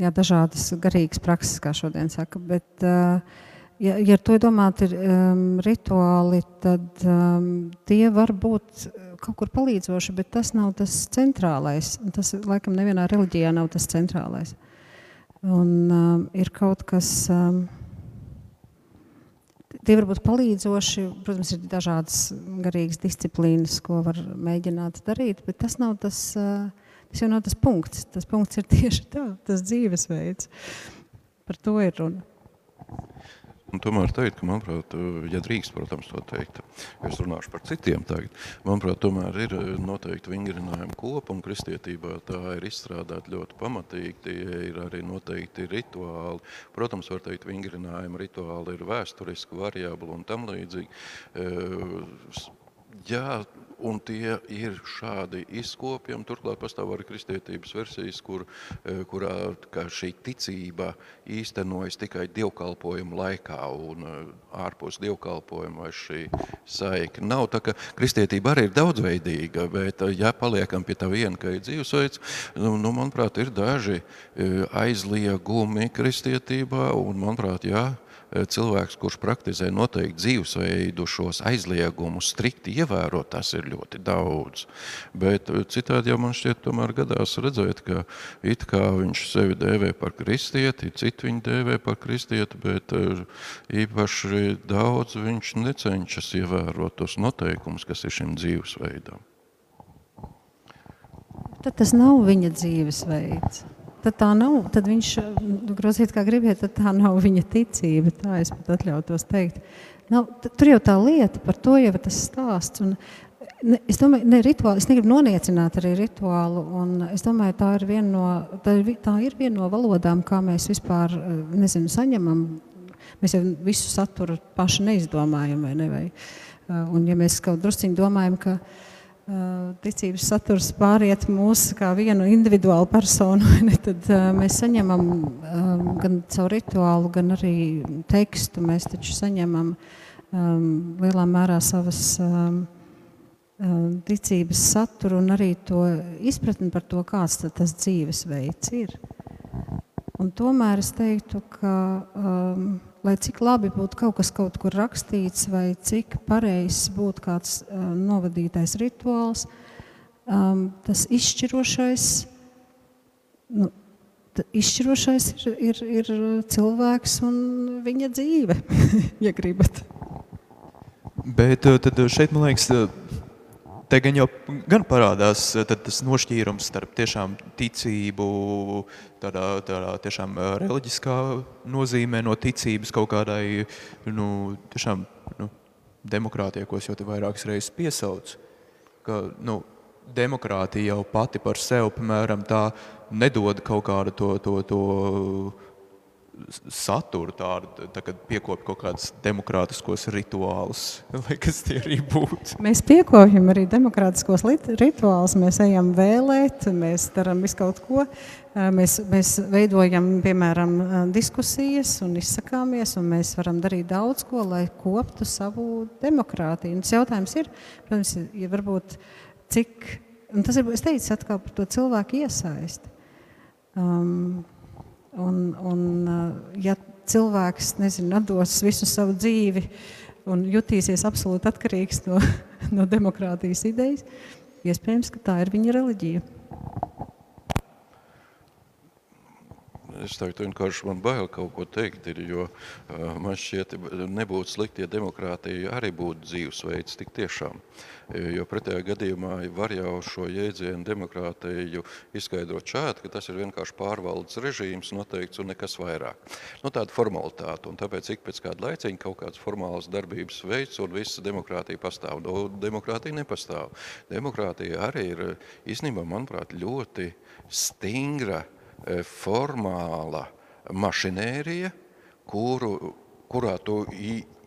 jā, dažādas garīgas prakses, kā šodien saka. Bet, ja, ja ar to domāt ir um, rituāli, tad um, tie var būt kaut kur palīdzoši, bet tas nav tas centrālais. Tas, laikam, nevienā reliģijā nav tas centrālais. Un um, ir kaut kas... Um, Tie var būt palīdzoši. Protams, ir dažādas garīgas disciplīnas, ko var mēģināt darīt, bet tas nav tas, tas jau nav tas punkts. Tas punkts ir tieši tā, tas dzīvesveids. Par to ir runa. Un tomēr teikt, ka, manuprāt, ja drīkst, protams, to teikt, es runāšu par citiem tagad, manuprāt, tomēr ir eh, noteikti vingrinājumi kopa un kristietībā tā ir izstrādāt ļoti pamatīgi, tie ir arī noteikti rituāli. Protams, var teikt, vingrinājumi rituāli ir vēsturiski, variabli un tam līdzīgi. Eh, jā, un tie ir šādi izkopjami. Turklāt pastāv arī kristietības versijas, kur, e, kurā šī ticība īstenojas tikai dievkalpojuma laikā un e, ārpus dievkalpojuma vai šī saika. Nav tā, ka kristietība arī ir daudzveidīga, bet e, ja paliekam pie tā viena, ka ir dzīvesveids, nu, nu manuprāt, ir daži aizliegumi kristietībā un, manuprāt, jā, cilvēks, kurš praktizē noteikti dzīvesveidu, šos aizliegumus strikti ievēro, tas ir ļoti daudz. Bet eh, citādi jau man šķiet tomēr gadās redzēt, ka it kā viņš sevi dēvē par kristieti, citi viņu dēvē par kristieti, bet eh, īpaši daudz viņš necenšas ievērot tos noteikumus, kas ir šim dzīvesveidam. tad tas nav viņa dzīvesveids. Tad tā nav, tad viņš, nu, groziet kā gribiet, tad tā nav viņa ticība, tā es pat atļautos teikt. Nav, tur jau tā lieta, par to jau tas stāsts. Un, ne, es domāju, ne rituāli, es negribu noniecināt arī rituālu, es domāju, tā ir viena no, tā ir, tā ir viena no valodām, kā mēs vispār, nezinu, saņemam. Mēs jau visu saturu paši neizdomājam, vai ne? Vai, un ja mēs kaut drusciņi domājam, ka, uh, ticības saturs pāriet mūsu kā vienu individuālu personu, tad uh, mēs saņemam um, gan caur rituālu, gan arī tekstu. Mēs taču saņemam lielā mērā savas ticības saturu un arī to izpratni par to, kāds tas dzīvesveids ir. Un tomēr es teiktu, ka um, lai cik labi būtu kaut kas kaut kur rakstīts, vai cik pareizs būtu kāds uh, novadītais rituāls, um, tas izšķirošais, nu, izšķirošais ir, ir, ir cilvēks un viņa dzīve, ja gribat. Bet tad šeit, man liekas, Te gan jau gan parādās eh, tas nošķīrums starp tiešām ticību, tādā, tādā tiešām eh, reliģiskā nozīmē no ticības kaut kādai nu, tiešām, nu, demokrātijai, ko es jau te vairākas reizes piesaucu. Ka, nu, demokrātija jau pati par sevi, piemēram, tā nedod kaut kādu to, to, to saturu, tādu, tā, kad piekopja kaut kādus demokrātiskos rituālus, vai kas tie arī būtu. Mēs piekopjam arī demokrātiskos rituālus, mēs ejam vēlēt, mēs darām visu kaut ko. Mēs, mēs veidojam, piemēram, diskusijas un izsakāmies, un mēs varam darīt daudz ko, lai koptu savu demokrātiju. Un tas jautājums ir, protams, ja varbūt cik, un tas ir, es teicu atkal par to cilvēku iesaisti. Um, Un, un, eh, ja cilvēks nezinu, dos visu savu dzīvi un jutīsies absolūti atkarīgs no, no demokrātijas idejas, iespējams, ka tā ir viņa reliģija. Es teiktu, vienkārši man bail kaut ko teikt, ir, jo uh, man šķiet, nebūtu slikti, ja demokrātija arī būtu dzīvesveids tik tiešām. Jo pretējā gadījumā var jau šo jēdzienu demokrātiju izskaidrot šādi, ka tas ir vienkārši pārvaldes režīms noteikts un nekas vairāk. Nu, tāda formalitāte, un tāpēc ik pēc kāda laiciņa kaut kāds formāls darbības veids un visa demokrātija pastāv. No, demokrātija nepastāv. Demokrātija arī ir, īstenībā, manuprāt, ļoti stingra formāla mašinērija, kuru, kurā tu,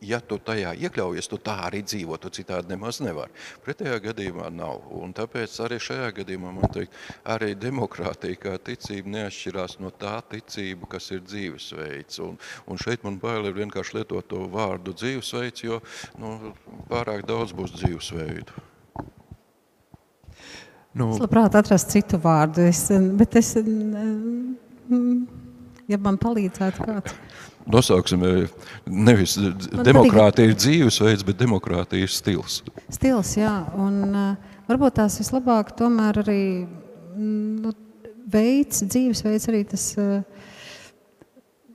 ja tu tajā iekļaujies, tu tā arī dzīvo, tu citādi nemaz nevar. Pretējā gadījumā nav. Un tāpēc arī šajā gadījumā, man teikt, arī demokrātija kā ticība neatšķirās no tā ticība, kas ir dzīvesveids. Un, un šeit man bail ir vienkārši lietot to vārdu dzīvesveids, jo nu, pārāk daudz būs dzīvesveidu. Nu, es labprāt atrastu citu vārdu, es, bet es, ja man palīdzētu kāds. Nosauksim, nevis man demokrātija patīk. ir dzīvesveids, bet demokrātija ir stils. Stils, jā, un varbūt tās vislabāk tomēr arī nu, veids, dzīvesveids arī tas,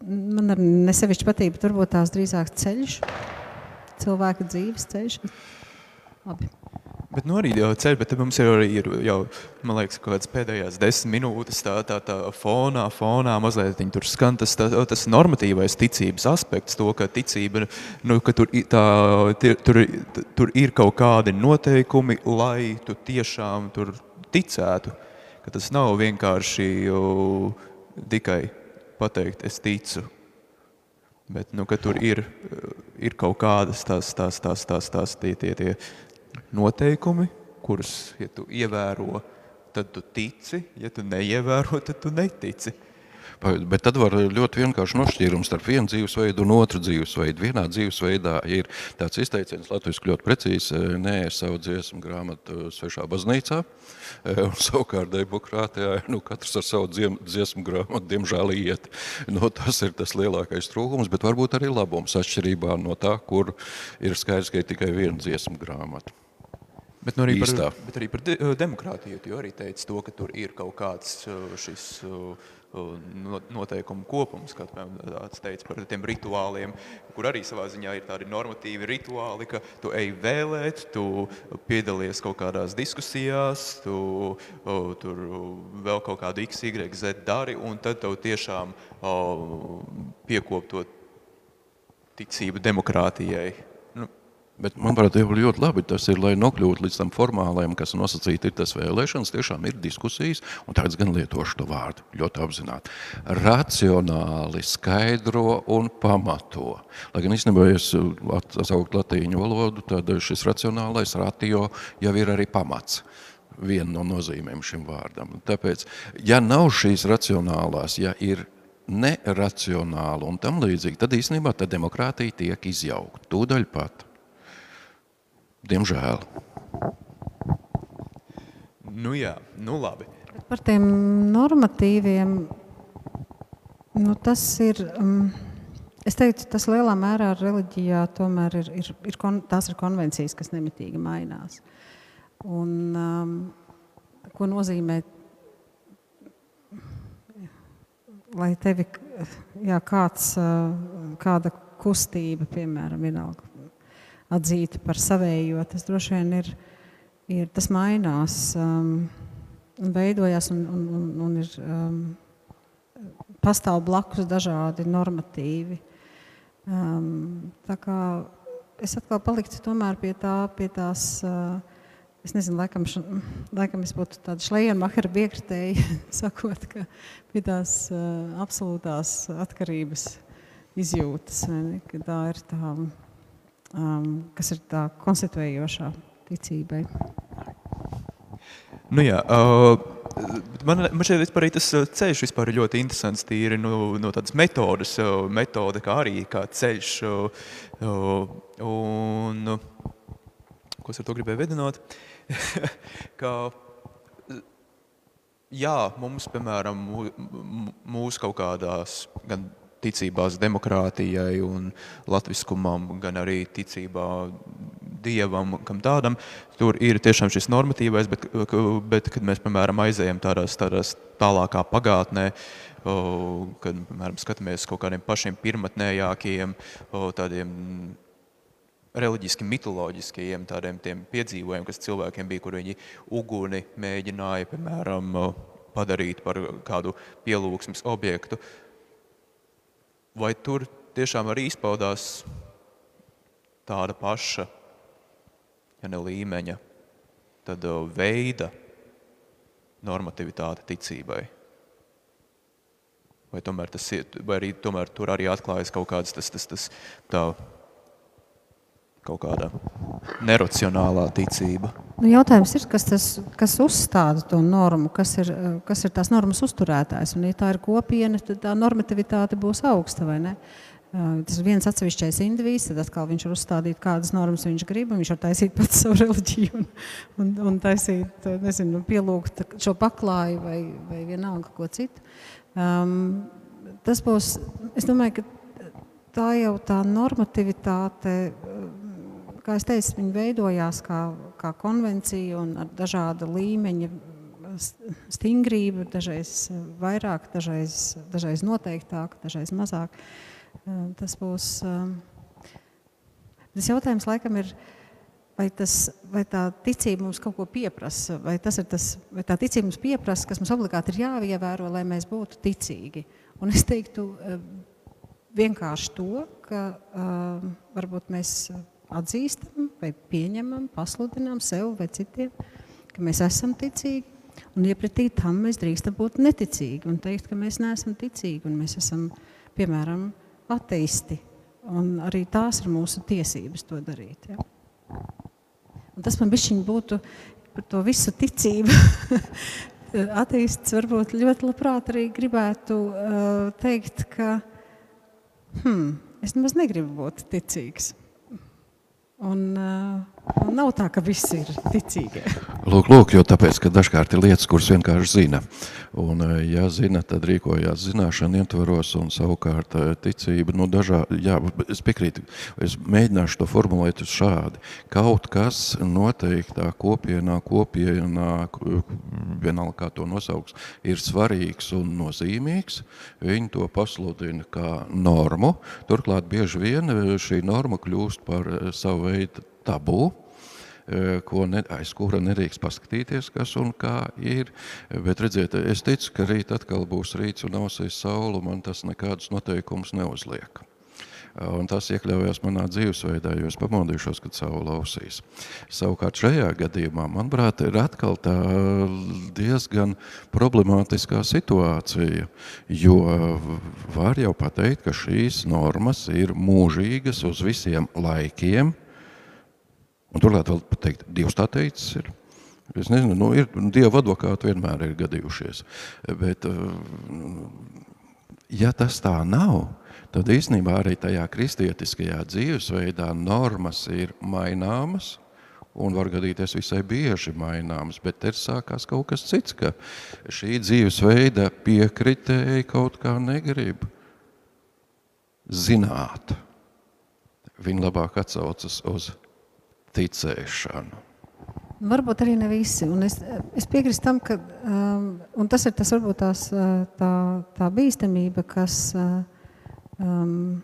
man arī nesevišķi patīk, bet varbūt tās drīzāk ceļš, cilvēka dzīves ceļš. Labi. Bet nu arī jau ceļ, bet mums jau arī ir jau, man liekas, kaut kādas pēdējās desmit minūtes tā, tā, tā fonā, fonā mazliet tur skan. Tas, tā, tas normatīvais ticības aspekts, to, ka ticība, nu, ka tur, tā, tur, tur ir kaut kādi noteikumi, lai tu tiešām tur ticētu, ka tas nav vienkārši tikai pateikt, es ticu, bet, nu, ka tur ir, ir kaut kādas tās, tās, tās, tās, tās tie, tie, tie, noteikumi, kurus, ja tu ievēro, tad tu tici, ja tu neievēro, tad tu netici. Bet tad var ļoti vienkārši nošķīrums starp vienu dzīvesveidu un otru dzīvesveidu. Vienā dzīvesveidā ir tāds izteiciens, latviski ļoti precīzi, nē, savu dziesmu grāmatu svešā baznīcā, un savukārt demokrātijā, nu, katrs ar savu dziesmu grāmatu, diemžēl, iet. Nu, tas ir tas lielākais trūkums, bet varbūt arī labums atšķirībā no tā, kur ir skaidrs, ka ir tikai viena dziesmu grāmata. Bet, nu arī, par, bet arī par de, demokrātiju. Tu arī teici to, ka tur ir kaut kāds šis noteikumu kopums, kā tāds teica par tiem rituāliem, kur arī savā ziņā ir tādi normatīvi rituāli, ka tu ej vēlēt, tu piedalies kaut kādās diskusijās, tu tur vēl kaut kādu x, y, z dari, un tad tev tiešām piekop to ticību demokrātijai. Bet, manuprāt, jau ļoti labi tas ir, lai nokļūtu līdz tam formālajam, kas nosacīti ir tas vēlēšanas, tiešām ir diskusijas, un tagad gan lietošu to vārdu ļoti apzināti. Racionāli skaidro un pamato. Lai gan īstenībā, ja es atsaukt latīņu valodu, tad šis racionālais ratio jau ir arī pamats viena no nozīmēm šim vārdam. Tāpēc, ja nav šīs racionālās, ja ir neracionāla un tam līdzīgi, tad īstenībā tā demokrātija tiek izjaukta. Tūdaļ pat. Diemžēl. Nu jā, nu labi. Par tiem normatīviem, nu tas ir, um, es teiktu, tas lielā mērā reliģijā tomēr ir, ir, ir kon, tās ir konvencijas, kas nemitīgi mainās. Un, um, ko nozīmē, lai tevi, jā, kāds, uh, kāda kustība, piemēram, vienalga, atzīta par savējo. Tas droši vien ir, ir tas mainās um, veidojās un, un, un, un ir um, pastāv blakus dažādi normatīvi. Um, tā kā es atkal paliktu tomēr pie tā, pie tās, uh, es nezinu, laikam, š, laikam es būtu tāda šlejenmahera biekritēja, sakot, ka pie tās uh, absolūtās atkarības izjūtas, ne, ka tā ir tā, um, kas ir tā konstituējošā ticībai. Nu jā, uh, man, man šeit vispār tas ceļš vispār ir ļoti interesants, tīri no, no tādas metodas, metode kā arī kā ceļš. Uh, un, ko es ar to gribēju vedināt? ka, jā, mums, piemēram, mūsu kaut kādās gan ticībās demokrātijai un latviskumam, gan arī ticībā dievam, kam tādam. Tur ir tiešām šis normatīvais, bet, bet kad mēs, piemēram, aizējam tādās, tādās tālākā pagātnē, kad, piemēram, skatāmies kaut kādiem pašiem pirmatnējākiem, tādiem reliģiski mitoloģiskajiem tādiem tiem piedzīvojumiem, kas cilvēkiem bija, kur viņi uguni mēģināja, piemēram, padarīt par kādu pielūgsmes objektu. Uh, vai tur tiešām arī izpaudās tāda paša, ja ne līmeņa, tad uh, veida normativitāte ticībai? Vai, tomēr tas, vai arī tomēr tur arī atklājas kaut kāds tas, tas, tas tā kaut kāda neracionālā ticība. Nu, jautājums ir, kas, tas, kas uzstāda to normu, kas ir, kas ir tās normas uzturētājs. Un, ja tā ir kopiena, tad tā normativitāte būs augsta vai ne? Tas ir viens atsevišķais indivīds, tad atkal viņš var uzstādīt, kādas normas viņš grib, viņš var taisīt pats savu reliģiju un, un, un taisīt, nezinu, pielūgt šo paklāju vai, vai vienalga ko citu. Um, tas būs, es domāju, ka tā jau tā normativitāte kā es teicu, viņi veidojās kā, kā konvencija un ar dažāda līmeņa stingrību, dažreiz vairāk, dažreiz, dažreiz noteiktāk, dažreiz mazāk. Tas būs. Tas jautājums laikam ir, vai, tas, vai tā ticība mums kaut ko pieprasa, vai, tas tas, vai tā ticība mums pieprasa, kas mums obligāti ir jāievēro, lai mēs būtu ticīgi. Un es teiktu vienkārši to, ka varbūt mēs atzīstam, vai pieņemam, pasludinām sev vai citiem, ka mēs esam ticīgi. Un iepratī tam mēs drīkstam būt neticīgi un teikt, ka mēs neesam ticīgi un mēs esam, piemēram, ateisti. Un arī tās ir mūsu tiesības to darīt. Ja? Un tas man bišķiņ būtu par to visu ticību. Ateists varbūt ļoti labprāt arī gribētu uh, teikt, ka hmm, es nemaz negribu būt ticīgs. Un, uh, Nav tā, ka viss ir ticīgie. Lūk, lūk, jo tāpēc, ka dažkārt ir lietas, kuras vienkārši zina. Un, eh, ja zina, tad rīkojās zināšana ietvaros un savukārt eh, ticība, nu dažā, jā, es piekrītu, es mēģināšu to formulēt šādi. Kaut kas noteiktā kopienā, kopienā, vienalga kā to nosauks, ir svarīgs un nozīmīgs, viņi to pasludina kā normu, turklāt bieži vien eh, šī norma kļūst par savu veidu tabū, ko ne, aiz kura nedrīkst paskatīties, kas un kā ir. Bet redziet, es ticu, ka rīt atkal būs rīts un ausīs saule, man tas nekādus noteikumus neuzliek. Un tas iekļaujās manā dzīvesveidā, jo es pamodīšos, kad saule ausīs. Savukārt šajā gadījumā, manuprāt, ir atkal tā diezgan problemātiskā situācija, jo var jau pateikt, ka šīs normas ir mūžīgas uz visiem laikiem – Un turklāt vēl pateikt, Dievs tā teicis ir. Es nezinu, nu, ir, Dieva advokāti vienmēr ir gadījušies. Bet, eh, ja tas tā nav, tad īstenībā arī tajā kristietiskajā dzīvesveidā normas ir maināmas, un var gadīties visai bieži maināmas, bet te sākās kaut kas cits, ka šī dzīvesveida piekritēji kaut kā negrib zināt. Viņi labāk atsaucas uz ticēšanu. Varbūt arī ne visi. Un es, es piekrītu tam, ka um, tas ir tas, varbūt tās, tā, tā bīstamība, kas um,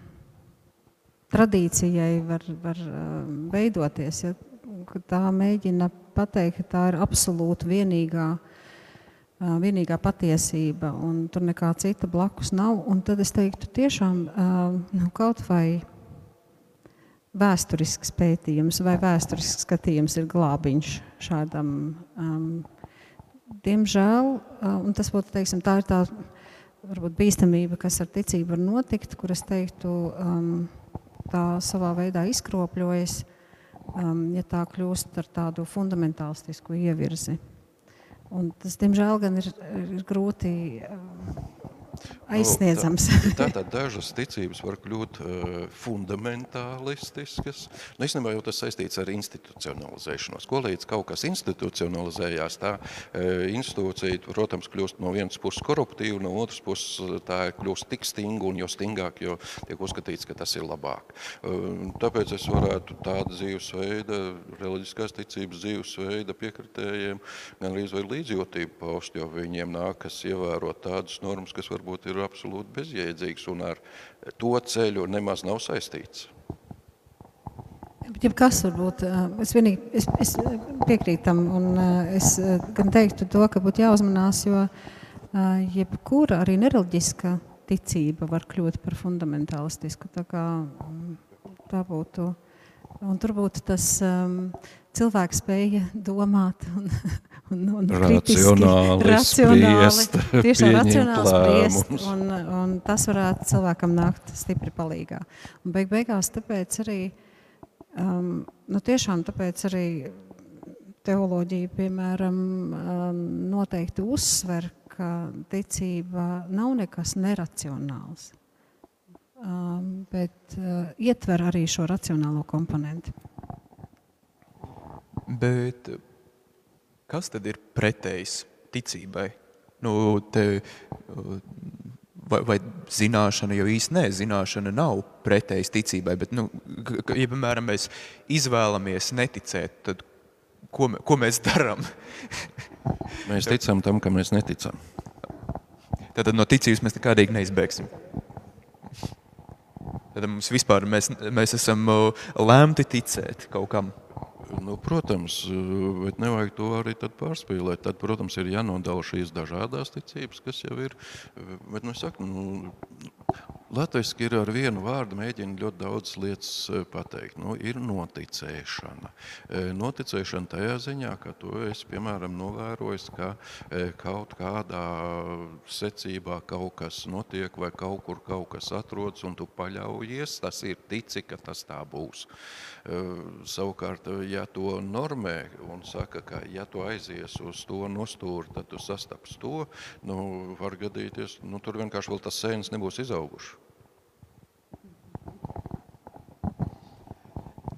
tradīcijai var, var um, veidoties. Ja, tā mēģina pateikt, ka tā ir absolūti vienīgā, uh, vienīgā patiesība, un tur nekā cita blakus nav. Un tad es teiktu, tiešām uh, nu, kaut vai vēsturisks pētījums vai vēsturisks skatījums ir glābiņš šādam. Um, diemžēl, uh, un tas būtu, teiksim, tā ir tā varbūt bīstamība, kas ar ticību var notikt, kur es teiktu, um, tā savā veidā izkropļojas, um, ja tā kļūst ar tādu fundamentālistisku ievirzi. Un tas, diemžēl, gan ir, ir grūti um, aizsniedzams. Nu, tā, tātad dažas ticības var kļūt uh, fundamentālistiskas. Nu, īstenībā jau tas saistīts ar institucionalizēšanos. Ko līdz kaut kas institucionalizējās, tā uh, institūcija, protams, kļūst no vienas puses koruptīva, no otras puses tā kļūst tik stinga un jo stingāk, jo tiek uzskatīts, ka tas ir labāk. Uh, tāpēc es varētu tādu dzīvesveida, reliģiskās ticības dzīvesveida piekritējiem gan arī vai līdzjūtību paust, jo viņiem nākas ievērot tādas normas, kas varbūt varbūt ir absolūti bezjēdzīgs un ar to ceļu nemaz nav saistīts. Ja kas varbūt, es, vienīgi, es, es piekrītu tam, un es gan teiktu to, ka būtu jāuzmanās, jo jebkura arī nereliģiska ticība var kļūt par fundamentālistisku. Tā, kā, tā būtu, un tur būtu tas um, cilvēks spēja domāt un, un, un racionāli, racionāli spriest, tiešām racionāli spriest, un, un tas varētu cilvēkam nākt stipri palīgā. Un beig beigās tāpēc arī, um, nu tiešām tāpēc arī teoloģija, piemēram, um, noteikti uzsver, ka ticība nav nekas neracionāls, um, bet uh, ietver arī šo racionālo komponentu. Bet kas tad ir pretējs ticībai? Nu, te, vai, vai zināšana jau īsti nē, zināšana nav pretējs ticībai, bet, nu, ja, piemēram, mēs izvēlamies neticēt, tad ko, ko mēs darām? mēs ticam tam, ka mēs neticam. Tad no ticības mēs nekādīgi neizbēgsim. Tad mums vispār mēs, mēs esam lēmti ticēt kaut kam. Nu, protams, bet nevajag to arī pārspīlēt. Tad, protams, ir jānodala šīs dažādas ticības, kas jau ir. Bet, nu, saku, nu, Latvijasiski ir ar vienu vārdu mēģina ļoti daudz lietas e, pateikt. Nu, ir noticēšana. Noticēšana tajā ziņā, ka tu esi, piemēram, novērojis, ka kaut kādā secībā kaut kas notiek vai kaut kur kaut kas atrodas un tu paļaujies, tas ir tici, ka tas tā būs. Savukārt, ja to normē un saka, ka ja tu aizies uz to nostūri, tad tu sastaps to, nu, var gadīties, nu, tur vienkārši vēl tas sēnes nebūs izauguši.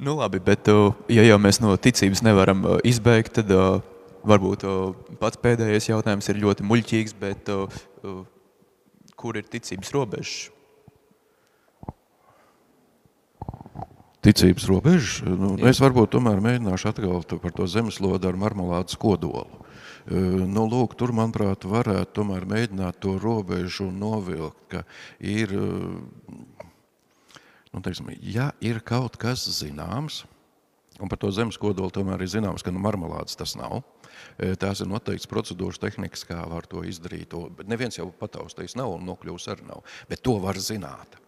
Nu, labi, bet uh, ja jau mēs no ticības nevaram izbeigt, tad varbūt pats pēdējais jautājums ir ļoti muļķīgs, bet kur ir ticības robežas? Ticības robežas? Nu, es varbūt tomēr mēģināšu atgūt par to zemeslodu ar marmelādes kodolu. Nu, lūk, tur, manuprāt, varētu tomēr mēģināt to robežu novilkt, ka ir, nu, teiksim, ja ir kaut kas zināms, un par to zemes kodolu tomēr ir zināms, ka nu, marmelādes tas nav, Tās ir noteikts procedūras tehnikas, kā var to izdarīt. To, neviens jau pataustījis nav un nokļūs arī nav, bet to var zināt.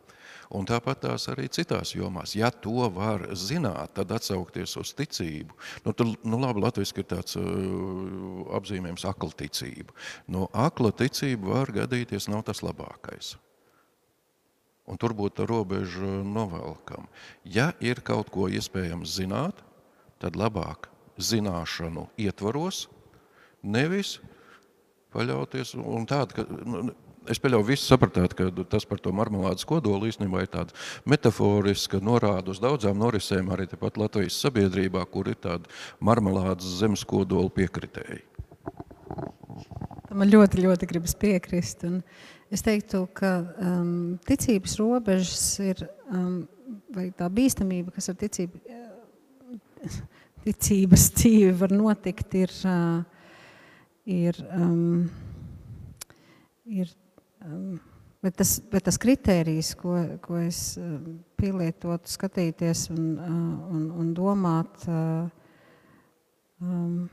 Un tāpat tās arī citās jomās. Ja to var zināt, tad atsaukties uz ticību. Nu, tad, nu labi, latviski ir tāds uh, apzīmējums akla ticība. No akla ticība var gadīties nav tas labākais. Un tur būtu robeža novelkam. Ja ir kaut ko iespējams zināt, tad labāk zināšanu ietvaros, nevis paļauties un tādu, ka, nu, es pieļauju, visi sapratāt, ka tas par to marmelādes kodolu īstenībā ir tāda metaforiska norāda uz daudzām norisēm arī tepat Latvijas sabiedrībā, kur ir tāda marmelādes zemes kodola piekritēji. Man ļoti, ļoti gribas piekrist. Un es teiktu, ka um, ticības robežas ir, um, vai tā bīstamība, kas ar ticību ticības dzīve var notikt, ir, ir, um, ir bet, tas, bet tas kritērijs, ko, ko es pielietotu, skatīties un, un, un domāt, um,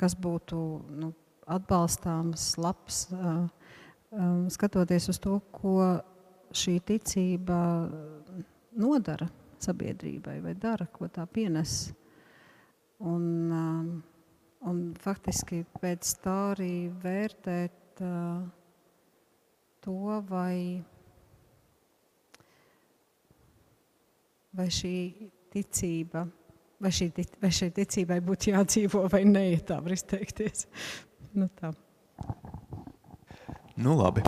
kas būtu nu, atbalstāms, labs, um, skatoties uz to, ko šī ticība nodara sabiedrībai vai dara, ko tā pienes. Un, um, un faktiski pēc tā arī vērtēt uh, to, vai, vai šī ticība, vai, šī, vai šai ticībai būtu jādzīvo vai nē, tā var izteikties. nu, tā. Nu, labi.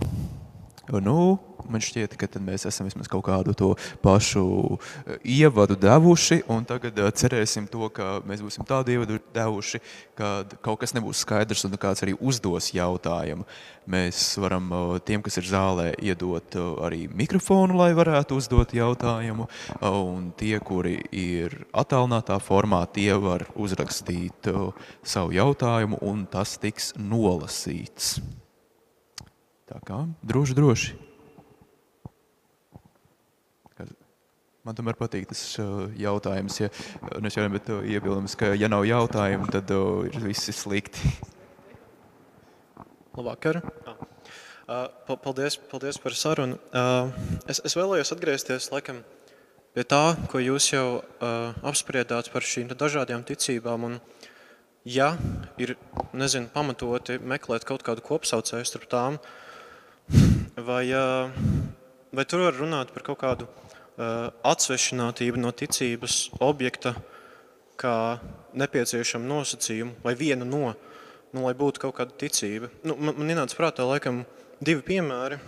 Nu, man šķiet, ka mēs esam vismaz kaut kādu to pašu eh, ievadu devuši, tagad uh, cerēsim to, ka mēs būsim tādu ievadu devuši, ka kaut kas nebūs skaidrs un kāds arī uzdos jautājumu. Mēs varam uh, tiem, kas ir zālē, iedot arī mikrofonu, lai varētu uzdot jautājumu, un tie, kuri ir attālinātā formā, tie var uzrakstīt savu jautājumu, un tas tiks nolasīts. Tā kā droši, droši. Man tomēr patīk tas uh, jautājums, ja, nu es jau nebetu uh, iebildums, ka ja nav jautājumu, tad uh, ir visi slikti. Labvakar. Uh, paldies, paldies par sarunu. Uh, es, es vēlējos atgriezties laikam pie tā, ko jūs jau uh, apspriedāt par šīm dažādām ticībām. Un, ja ir, nezinu, pamatoti meklēt kaut kādu kopsaucēju starp tām, uh, Vai, vai tur var runāt par kaut kādu atsvešinātību no ticības objekta, kā nepieciešamu nosacījumu, vai vienu no, nu, lai būtu kaut kāda ticība? Nu, man, man ienāca prātā laikam divi piemēri,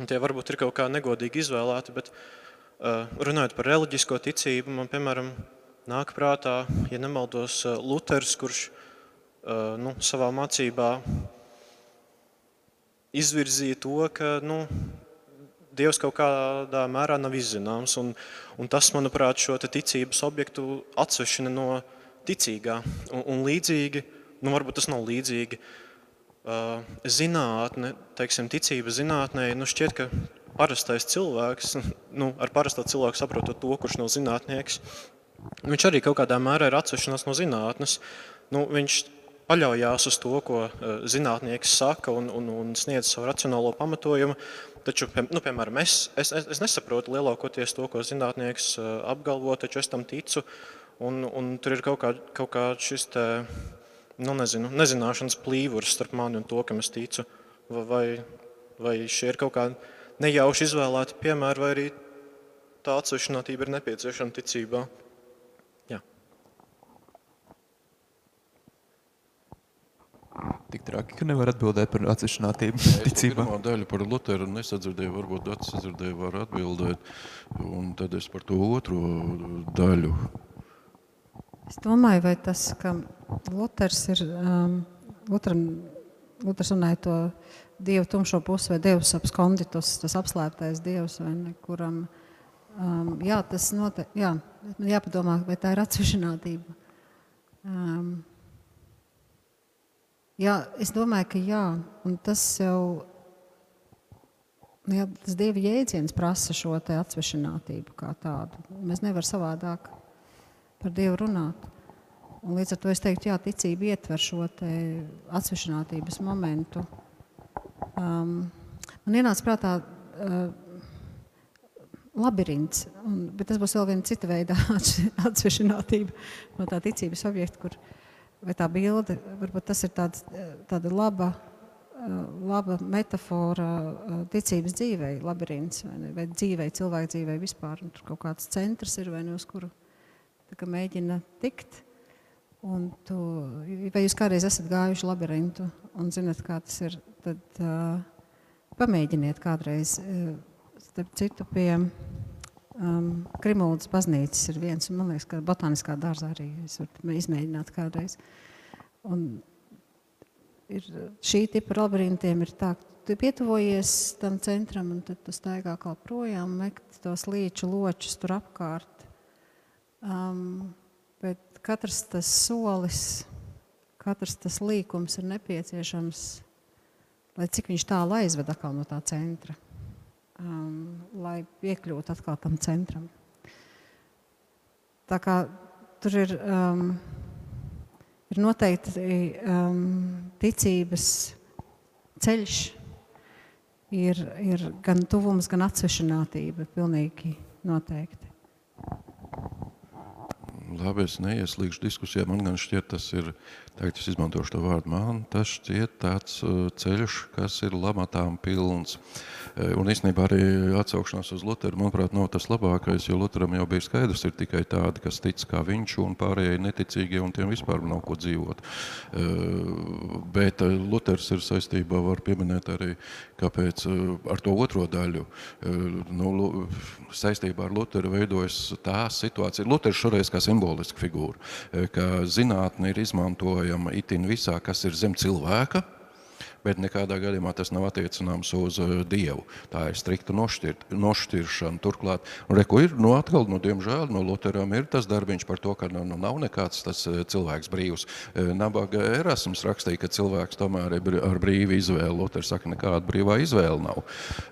un tie varbūt ir kaut kā negodīgi izvēlēti, bet runājot par reliģisko ticību, man piemēram nāk prātā, ja nemaldos, Luters, kurš nu, savā mācībā izvirzīja to, ka nu, Dievs kaut kādā mērā nav izzināms. Un, un tas, manuprāt, šo ticības objektu atsvešina no ticīgā. Un, un līdzīgi, nu varbūt tas nav līdzīgi, zinātne, teiksim, ticība zinātnē, nu šķiet, ka parastais cilvēks, nu, ar parasto cilvēku saprotot to, kurš nav zinātnieks, viņš arī kaut kādā mērā ir atsvešanās no zinātnes. Nu, viņš paļaujās uz to, ko eh, zinātnieks saka un, un, un sniedz savu racionālo pamatojumu. Taču, nu, piemēram, es, es, es nesaprotu lielākoties to, ko zinātnieks eh, apgalvo, taču es tam ticu. Un, un tur ir kaut, kā, kaut kāds šis te, nu, nezinu, nezināšanas plīvurs starp mani un to, kam es ticu. Vai, vai šie ir kaut kādi nejauši izvēlēti piemēri, vai arī tā atsevišķinātība ir nepieciešama ticībā. Tik traki, ka nevar atbildēt par atsevišķinātību. Pirmā daļa par Luteru nesadzirdēju, varbūt Dats sadzirdēja, var atbildēt, un tad es par to otro daļu. Es domāju, vai tas, ka Luters ir, um, Lutram, Luters runāja to dievu tumšo pusi vai dievs abskonditus, tas apslēptais dievs, vai ne, kuram, um, jā, tas note, jā, man jāpadomā, vai tā ir atsevišķinātība. Um, Jā, es domāju, ka jā, un tas jau nu jā, tas dieva jēdziens prasa šo atsvešinātību kā tādu. Mēs nevaram savādāk par Dievu runāt. Un līdz ar to es teiktu, jā, ticība ietver šo atsvešinātības momentu. Um, man ienāca prātā uh, labirints, un, bet tas būs vēl viena cita veida atsvešinātība no tā ticības objekta, kur vai tā bilde, varbūt tas ir tāds, tāda laba, laba metafora ticības dzīvei, labirints, vai, ne, vai dzīvei, cilvēku dzīvei vispār. Un tur kaut kāds centrs ir, vai ne, uz kuru mēģina tikt. Un tu, vai jūs kādreiz esat gājuši labirintu un zinat, kā tas ir, tad uh, pamēģiniet kādreiz, uh, starp citu, pie Um, Krimuldas baznīcas ir viens, un man liekas, ka botāniskā dārzā arī es varu izmēģināt kādreiz. Un ir šī tipa labirintiem ir tā, tu pietuvojies tam centram, un tad tu staigā kā projām, mekt tos līču ločus tur apkārt. Um, bet katrs tas solis, katrs tas līkums ir nepieciešams, lai cik viņš tālu aizved atkal no tā centra um, lai piekļūtu atkal tam centram. Tā kā tur ir, um, ir noteikti um, ticības ceļš, ir, ir gan tuvums, gan atsvešinātība, pilnīgi noteikti. Labi, es neieslīgšu diskusijā. Man gan šķiet, tas ir, tagad es izmantošu to vārdu, man tas šķiet tāds uh, ceļš, kas ir lamatām pilns. Eh, un īstenībā arī atsaukšanās uz Lutheru, manuprāt, nav tas labākais, jo Lutheram jau bija skaidrs, ir tikai tādi, kas tic kā viņš, un pārējie neticīgie, un tiem vispār nav ko dzīvot. Eh, bet eh, Luthers ir saistībā, var pieminēt arī, kāpēc ar to otro daļu, nu, saistībā ar Lutheru veidojas tā situācija. Luthers šoreiz kā simboliska figūra, ka zinātne ir izmantojama itin visā, kas ir zem cilvēka, bet nekādā gadījumā tas nav attiecināms uz uh, Dievu. Tā ir strikta nošķirt, nošķiršana. Turklāt, reku ir, nu atkal, nu, diemžēl, no Luteram ir tas darbiņš par to, ka nu, nu, nav nekāds tas uh, cilvēks brīvs. Uh, nabaga Erasms rakstīja, ka cilvēks tomēr ir ar brīvu izvēli. Luters saka, nekāda brīvā izvēle nav.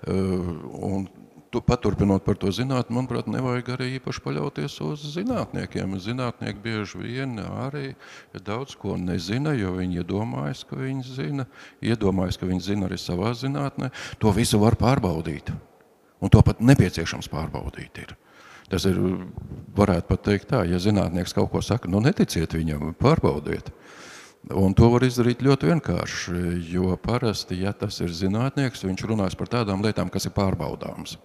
Un tu, paturpinot par to zinātni, manuprāt, nevajag arī īpaši paļauties uz zinātniekiem. Zinātnieki bieži vien arī daudz ko nezina, jo viņi iedomājas, ka viņi zina, iedomājas, ka viņi zina arī savā zinātnē. To visu var pārbaudīt. Un to pat nepieciešams pārbaudīt ir. Tas ir, varētu pat teikt tā, ja zinātnieks kaut ko saka, nu neticiet viņam, pārbaudiet. Un to var izdarīt ļoti vienkārši, jo parasti, ja tas ir zinātnieks, viņš runās par tādām lietām, kas ir pārbaudāmas.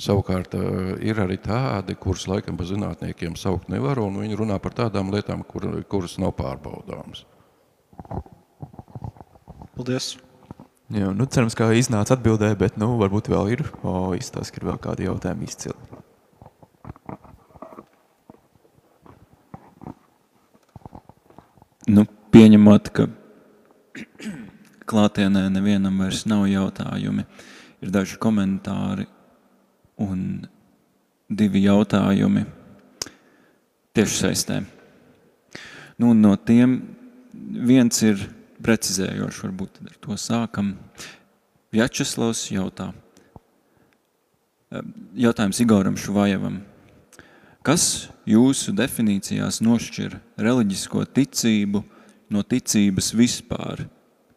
Savukārt eh, ir arī tādi, kurus laikam pa zinātniekiem saukt nevar, un viņi runā par tādām lietām, kur, kuras nav pārbaudāmas. Paldies! Jā, nu, cerams, ka iznāca atbildē, bet nu, varbūt vēl ir. O, izstāst, ka ir vēl kādi jautājumi izcili. Nu, pieņemot, ka klātienē nevienam vairs nav jautājumi, ir daži komentāri un divi jautājumi tiešsaistē. Nu, no tiem viens ir precizējošs, varbūt ar to sākam. Vjačeslavs jautā. Jautājums Igoram Šuvajevam. Kas jūsu definīcijās nošķir reliģisko ticību no ticības vispār,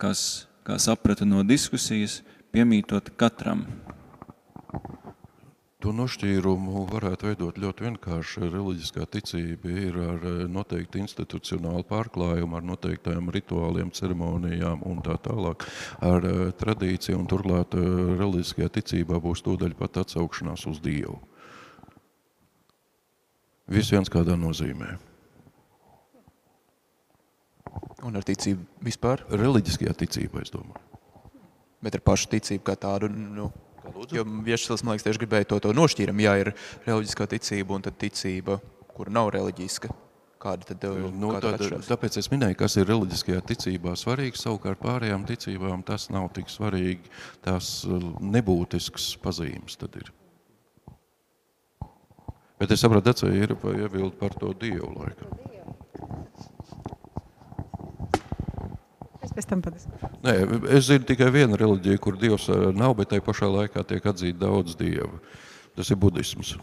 kas, kā saprata no diskusijas, piemītot katram? To nošķīrumu varētu veidot ļoti vienkārši. Reliģiskā ticība ir ar eh, noteikti institucionālu pārklājumu, ar noteiktām rituāliem, ceremonijām un tā tālāk, ar eh, tradīciju, un turklāt eh, reliģiskajā ticībā būs tūdaļ pat atsaukšanās uz Dievu. Viss viens kādā nozīmē. Un ar ticību vispār? Reliģiskajā ticībā, es domāju. Bet ar pašu ticību kā tādu. Nu? Jo Viešsils, man liekas, tieši gribēja to, to nošķīram. Jā, ir reliģiskā ticība un tad ticība, kur nav reliģiska. Kāda tad uh, Nu, kāda tad, atšķirās? tāpēc es minēju, kas ir reliģiskajā ticībā svarīgi. Savukārt pārējām ticībām tas nav tik svarīgi. Tās uh, nebūtiskas pazīmes tad ir. Bet es saprotu, ka ir iebildi par to dievu laiku. Es pēc tam patiesībā. Nē, es zinu tikai vienu reliģiju, kur dievs nav, bet tai pašā laikā tiek atzīta daudz dievu. Tas ir budisms.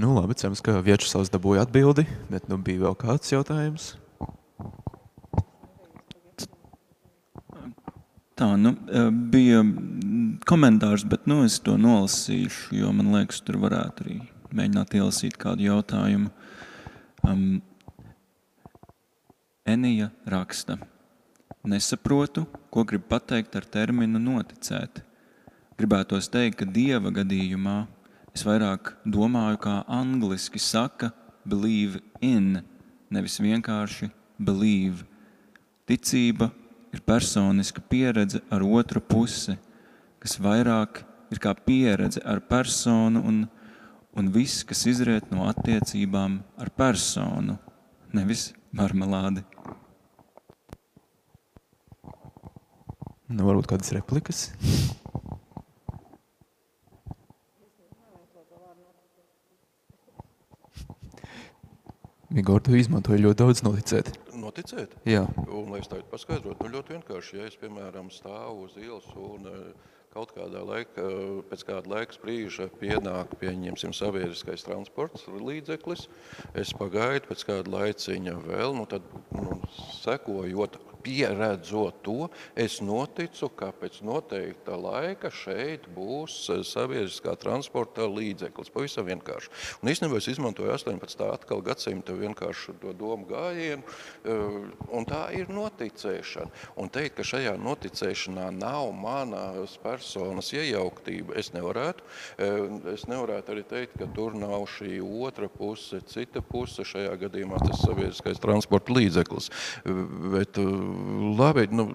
Nu, labi, cerams, ka Viečslavs dabūja atbildi, bet nu bija vēl kāds jautājums. Tā nu, bija komentārs, bet nu, es to nolasīšu, jo man liekas, tur varētu arī mēģināt ielasīt kādu jautājumu. Um, Enija raksta, nesaprotu, ko grib pateikt ar terminu noticēt. Gribētos teikt, ka dieva gadījumā es vairāk domāju, kā angliski saka, believe in, nevis vienkārši believe. Ticība ir personiska pieredze ar otru pusi, kas vairāk ir kā pieredze ar personu un, un viss, kas izriet no attiecībām ar personu, nevis marmelādi. Nu, varbūt kādas replikas. Igor, tu izmantoji ļoti daudz noticēt. Noticēt? Jā, Un, lai es tādu paskaidrotu, nu, ļoti vienkārši, ja es, piemēram, stāvu uz ielas un eh, kaut kādā laika, pēc kāda laika sprīža pienāk, pieņemsim, sabiedriskais transports līdzeklis, es pagaidu pēc kāda laiciņa vēl, nu, tad, nu, sekojot, pieredzot to, es noticu, ka pēc noteikta laika šeit būs eh, sabiedriskā transporta līdzeklis, pavisam vienkārši. Un īstenībā es izmantoju 18. atkal gadsimta vienkārši to domu gājienu, eh, un tā ir noticēšana. Un teikt, ka šajā noticēšanā nav manas personas iejauktība, es nevarētu. Eh, Es nevarētu arī teikt, ka tur nav šī otra puse, cita puse, šajā gadījumā tas sabiedriskais transporta līdzeklis. Bet, labi, nu,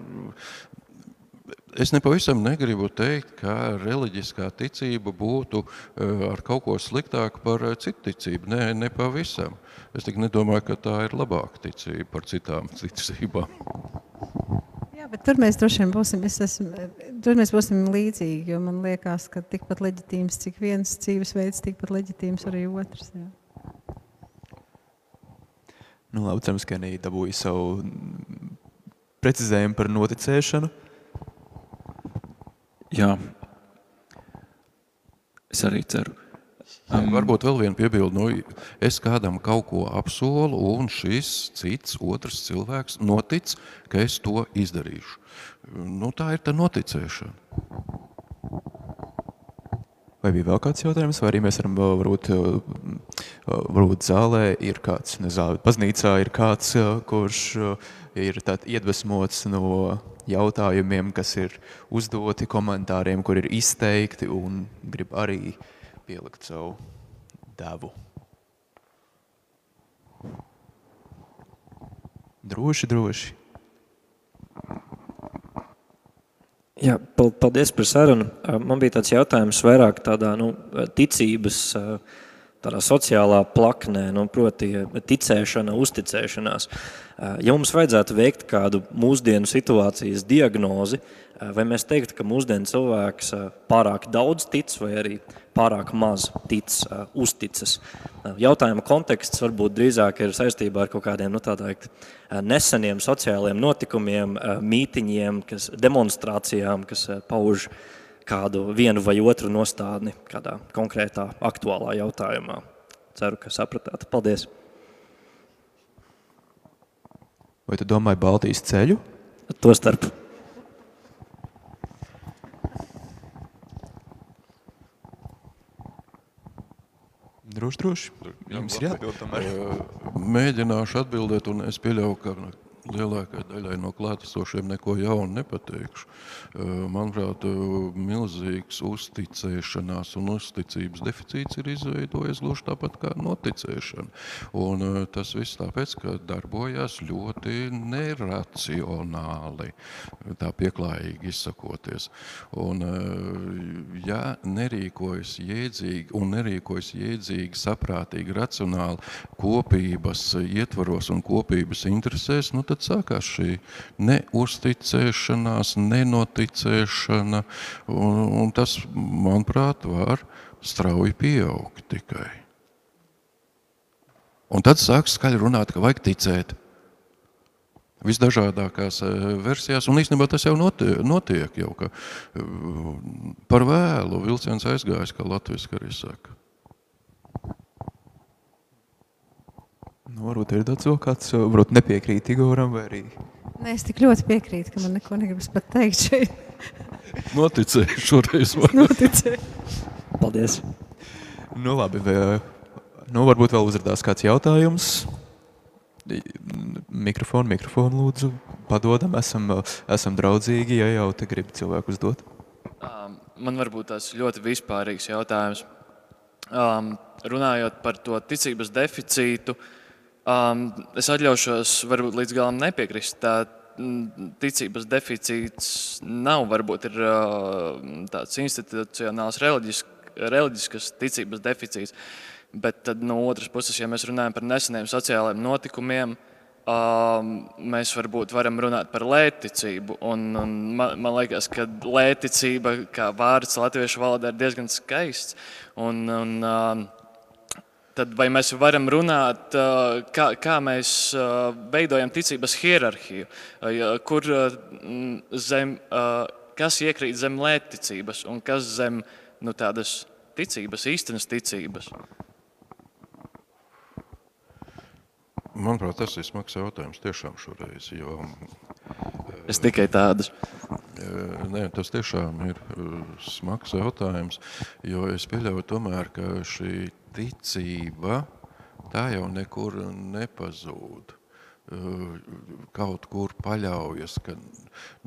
Es nepavisam negribu teikt, ka reliģiskā ticība būtu eh, ar kaut ko sliktāku par eh, citu ticību. Nē, ne pavisam. Es tikai nedomāju, ka tā ir labāka ticība par citām ticībām. Jā, bet tur mēs droši vien būsim, es esmu, tur mēs būsim līdzīgi, jo man liekas, ka tikpat leģitīms, cik viens dzīvesveids, tikpat leģitīms arī otrs. Jā. nu, labi, cerams, ka Nī dabūja savu precizējumu par noticēšanu. Jā, es arī ceru. Um, Varbūt vēl viena piebilde. Nu, es kādam kaut ko apsolu, un šis cits, otrs cilvēks notic, ka es to izdarīšu. Nu, tā ir tā noticēšana. Vai bija vēl kāds jautājums, vai arī mēs varam vēl, varbūt, varbūt zālē ir kāds, ne zālē, baznīcā ir kāds, kurš ir iedvesmots no jautājumiem, kas ir uzdoti komentāriem, kur ir izteikti un grib arī pielikt savu devu. Droši, droši. Jā, pal- paldies par sarunu. Man bija tāds jautājums vairāk tādā nu, ticības, ā, tādā sociālā plaknē, nu, proti ticēšana, uzticēšanās. Ā, Ja mums vajadzētu veikt kādu mūsdienu situācijas diagnozi, ā, vai mēs teiktu, ka mūsdienu cilvēks ā, pārāk daudz tic vai arī pārāk maz tic, uzticas? Jautājuma konteksts varbūt drīzāk ir saistībā ar kaut kādiem nu, teikt, neseniem sociāliem notikumiem, mītiņiem, kas, demonstrācijām, kas pauž kādu vienu vai otru nostādni kādā konkrētā aktuālā jautājumā. Ceru, ka sapratāt. Paldies! Vai tu domāji Baltijas ceļu? Tostarp Droši, droši. Jums ir jāatbild Mēģināšu atbildēt, un es pieļauju, ka lielākai daļai no klātesošiem neko jaunu nepateikšu. Manuprāt, milzīgs uzticēšanās un uzticības deficīts ir izveidojies gluži tāpat kā noticēšana. Un tas viss tāpēc, ka darbojās ļoti neracionāli, tā pieklājīgi izsakoties. Un, ja nerīkojas jēdzīgi un nerīkojas jēdzīgi, saprātīgi, racionāli kopības ietvaros un kopības interesēs, nu tad sākās šī neusticēšanās, nenoticēšana, un, un tas, manuprāt, var strauji pieaugt tikai. Un tad sāk skaļi runāt, ka vajag ticēt visdažādākās versijās, un īstenībā tas jau notiek, notiek jau, ka par vēlu vilciens aizgājis, kā Latvijas arī saka. Nu, varbūt ir tāds vēl kāds, varbūt nepiekrīt Igoram vai arī... Nē, es tik ļoti piekrītu, ka man neko negribas pat teikt šeit. Noticēju šoreiz. Noticēju. Paldies. Nu labi, vai, nu varbūt vēl uzradās kāds jautājums. Mikrofonu, mikrofonu lūdzu, padodam, esam, esam draudzīgi, ja jau te grib cilvēku uzdot. Um, man varbūt tas ļoti vispārīgs jautājums. Um, runājot par to ticības deficītu, um, es atļaušos varbūt līdz galam nepiekrist. Tā ticības deficīts nav varbūt ir uh, tāds institucionāls reliģisks, reliģiskas ticības deficīts. Bet tad, no otras puses, ja mēs runājam par neseniem sociālajiem notikumiem, um, mēs varbūt varam runāt par lētticību. Un, un man, man liekas, ka lētticība kā vārds latviešu valodā ir diezgan skaists. Un, un, um, tad vai mēs varam runāt, kā, kā mēs veidojam ticības hierarhiju, kur zem, kas iekrīt zem lētticības un kas zem nu, tādas ticības, īstenas ticības. Manuprāt, tas ir smags jautājums tiešām šoreiz. Jo, es tikai tādus. Nē, tas tiešām ir smags jautājums, jo es pieļauju tomēr, ka šī ticība tā jau nekur nepazūd. Kaut kur paļaujas, ka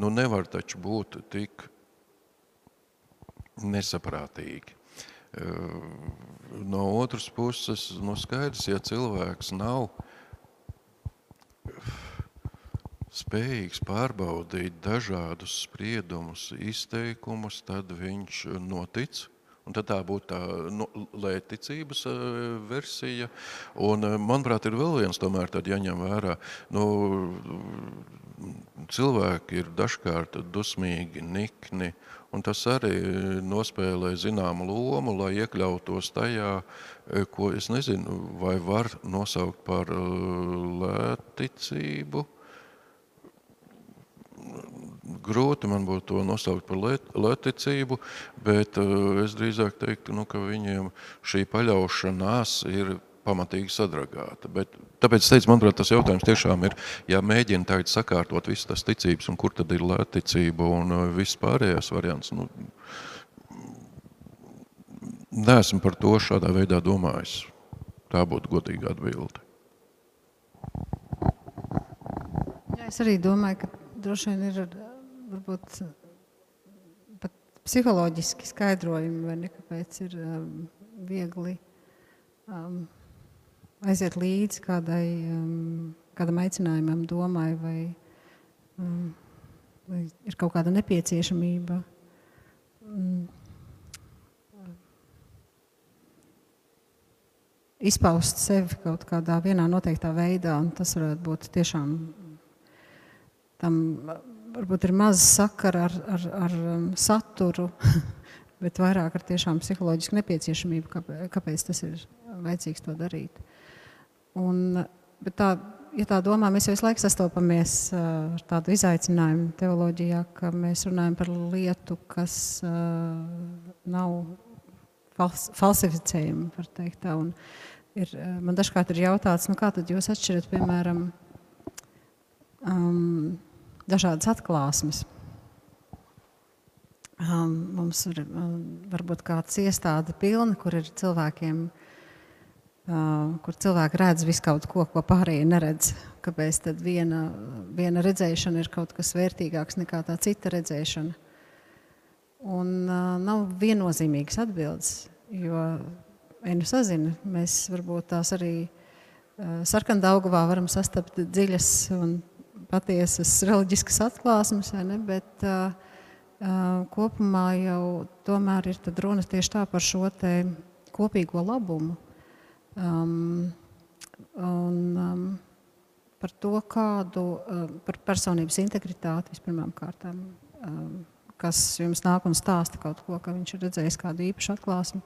nu nevar taču būt tik nesaprātīgi. No otras puses, nu skaidrs, ja cilvēks nav spējīgs pārbaudīt dažādus spriedumus, izteikumus, tad viņš notic. Un tad tā būtu tā nu, lētticības versija. Un, manuprāt, ir vēl viens tomēr tad jāņem vērā. Nu, cilvēki ir dažkārt dusmīgi, nikni, un tas arī nospēlē zināmu lomu, lai iekļautos tajā, ko es nezinu, vai var nosaukt par lētticību, grūti man būtu to nosaukt par lētticību, bet uh, es drīzāk teiktu, nu, ka viņiem šī paļaušanās ir pamatīgi sadragāta. Bet, tāpēc teicu, manuprāt, tas jautājums tiešām ir, ja mēģina tagad sakārtot visas tas ticības, un kur tad ir lētticība un uh, viss pārējās variants, nu, neesmu par to šādā veidā domājis. Tā būtu godīga atbilde. Jā, es arī domāju, ka droši vien ir varbūt pat psiholoģiski skaidrojumi, vai ne, kāpēc ir um, viegli um, aiziet līdzi kādai, um, kādam aicinājumam, domai, vai, um, vai ir kaut kāda nepieciešamība. Um, izpaust sevi kaut kādā vienā noteiktā veidā, un tas varētu būt tiešām tam varbūt ir maz sakara ar, ar, ar um, saturu, bet vairāk ar tiešām psiholoģisku nepieciešamību, kāpēc, tas ir vajadzīgs to darīt. Un, bet tā, ja tā domā, mēs jau visu laiku sastopamies uh, ar tādu izaicinājumu teoloģijā, ka mēs runājam par lietu, kas uh, nav fals, falsificējama, var teikt tā. Un ir, uh, man dažkārt ir jautāts, nu kā tad jūs atšķirat, piemēram, um, dažādas atklāsmes. Um, mums ir um, varbūt kāds iestāde pilna, kur ir cilvēkiem, uh, kur cilvēki redz visu kaut ko, ko pārējie neredz. kāpēc tad viena, viena redzēšana ir kaut kas vērtīgāks nekā tā cita redzēšana. Un uh, nav viennozīmīgas atbildes, jo, nu sazina, mēs varbūt tās arī uh, sarkandaugavā varam sastapt dziļas un patiesas reliģiskas atklāsmes, ne, bet uh, kopumā jau tomēr ir runa tieši tā par šo te kopīgo labumu. Um, un, um, par to, kādu um, par personības integritāti vispirmām kārtām, um, kas jums nāk un stāsta kaut ko, ka viņš ir redzējis kādu īpašu atklāsmi.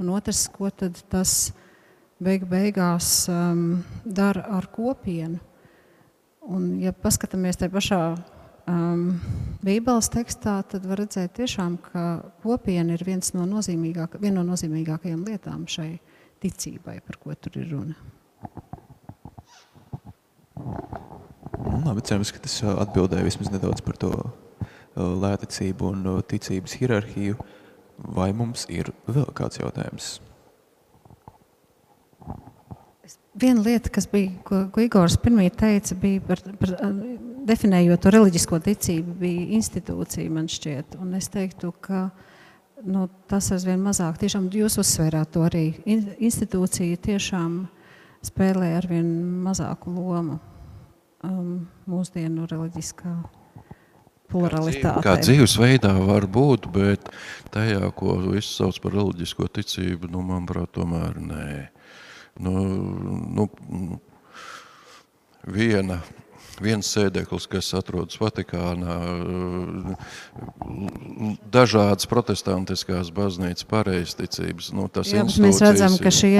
Un otrs, ko tad tas beig beigās um, dara ar kopienu. Un, ja paskatāmies tajā pašā um, Bībeles tekstā, tad var redzēt, tiešām, ka kopiena ir no nozīmīgāk, viena no nozīmīgākajām lietām šai ticībai, par ko tur ir runa. Nu, labi, cerams, ka tas atbildēja vismaz nedaudz par to lētecību un ticības hierarhiju. Vai mums ir vēl kāds jautājums? Viena lieta, kas bija, ko, ko Igors pirmie teica, bija par, par definējot to reliģisko ticību, bija institūcija, man šķiet. Un es teiktu, ka nu, tas aizvien mazāk, tiešām jūs uzsvērāt to arī, institūcija tiešām spēlē arvien mazāku lomu um, mūsdienu reliģiskā pluralitāte. Kā dzīvesveidā var būt, bet tajā, ko visi sauc par reliģisko ticību, nu, manuprāt, tomēr nē. Nu, nu, viena viens sēdeklis, kas atrodas Vatikānā, dažādas protestantiskās baznīcas pareizticības. Nu, tas Jā, mēs redzam, ka, šie,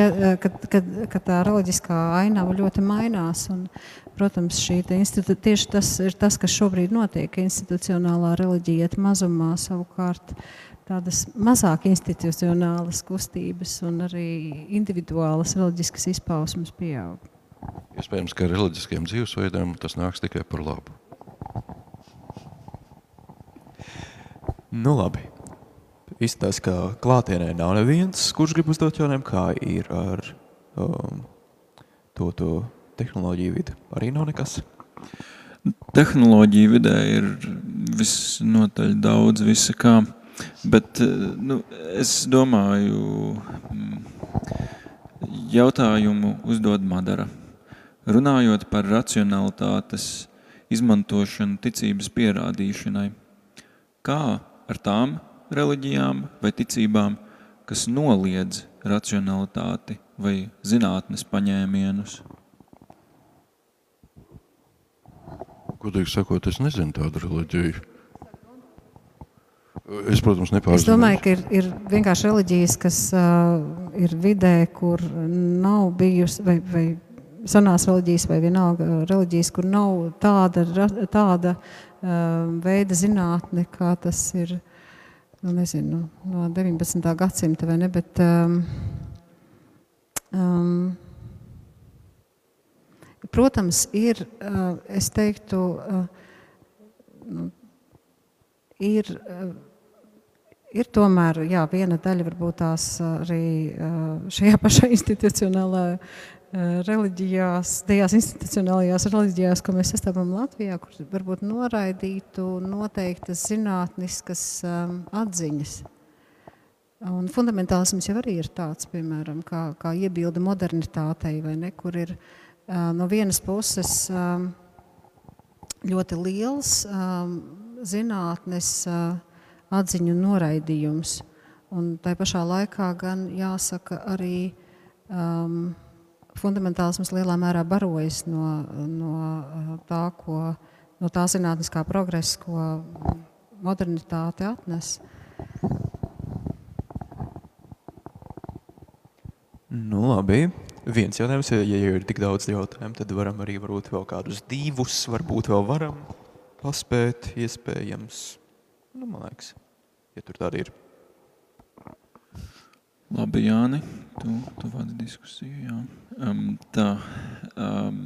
ka, ka, ka tā reliģiskā ainava ļoti mainās. Un, protams, tieši tas ir tas, kas šobrīd notiek. Institucionālā reliģija iet mazumā savukārt tādas mazāk institucionālas kustības un arī individuālas reliģiskas izpausmes pieaug. Iespējams, ka reliģiskiem dzīvesveidiem tas nāks tikai par labu. Nu, labi. Izstāsta, ka klātienē nav neviens, kurš grib uzdot jautājumu, kā ir ar um, to, to tehnoloģiju vidi. Arī nav nekas. Tehnoloģija vidē ir visnotaļ daudz visa kā, bet nu, es domāju, mm, jautājumu uzdod Madara. Runājot par racionalitātes izmantošanu ticības pierādīšanai, kā ar tām reliģijām vai ticībām, kas noliedz racionalitāti vai zinātnes paņēmienus? Godīgi sakot, es nezinu tādu reliģiju. Es, protams, nepārzinu. Es domāju, ka ir, ir vienkārši reliģijas, kas uh, ir vidē, kur nav bijusi, vai, vai senās reliģijas vai vienalga reliģijas, kur nav tāda, tāda um, veida zinātne, kā tas ir nu, nezinu, no 19. gadsimta vai ne, bet um, um, protams, ir, uh, es teiktu, uh, nu, ir, uh, ir tomēr jā, viena daļa, varbūt tās arī uh, šajā pašā institucionālā Eh, reliģijās, tajās institucionālajās reliģijās, ko mēs sastopam Latvijā, kur varbūt noraidītu noteiktas zinātniskas um, atziņas. Un fundamentālisms jau arī ir tāds, piemēram, kā, kā iebilde modernitātei, vai ne, kur ir uh, no vienas puses um, ļoti liels um, zinātnes uh, atziņu noraidījums. Un tai pašā laikā gan jāsaka arī um, fundamentālisms lielā mērā barojas no, no eh, tā, ko, no tā zinātniskā progresa, ko modernitāte atnes. Nu, labi. Viens jautājums, ja, ja ir tik daudz jautājumu, tad varam arī varbūt vēl kādus divus, varbūt vēl varam paspēt, iespējams. Nu, man liekas, ja tur tādi ir. Labi, Jāni, tu, tu vadi diskusiju, jā. Um, tā, um,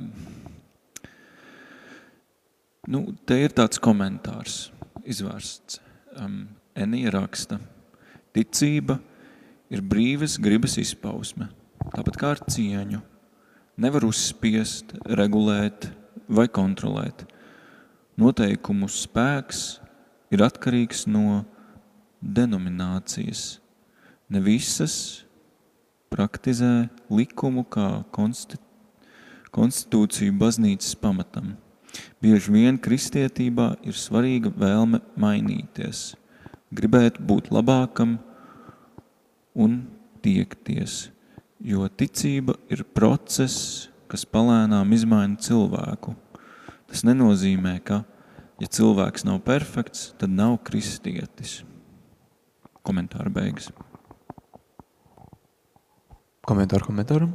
nu, te ir tāds komentārs izvērsts. Um, Enija raksta, ticība ir brīvas gribas izpausme, tāpat kā ar cieņu. Nevar uzspiest, regulēt, vai kontrolēt. Noteikumu spēks ir atkarīgs no denominācijas. Ne visas praktizē likumu kā konstitūciju baznīcas pamatam. Bieži vien kristietībā ir svarīga vēlme mainīties, gribēt būt labākam un tiekties, jo ticība ir process, kas palēnām izmaina cilvēku. Tas nenozīmē, ka, ja cilvēks nav perfekts, tad nav kristietis. Komentāra beigas. Komentāru komentāram?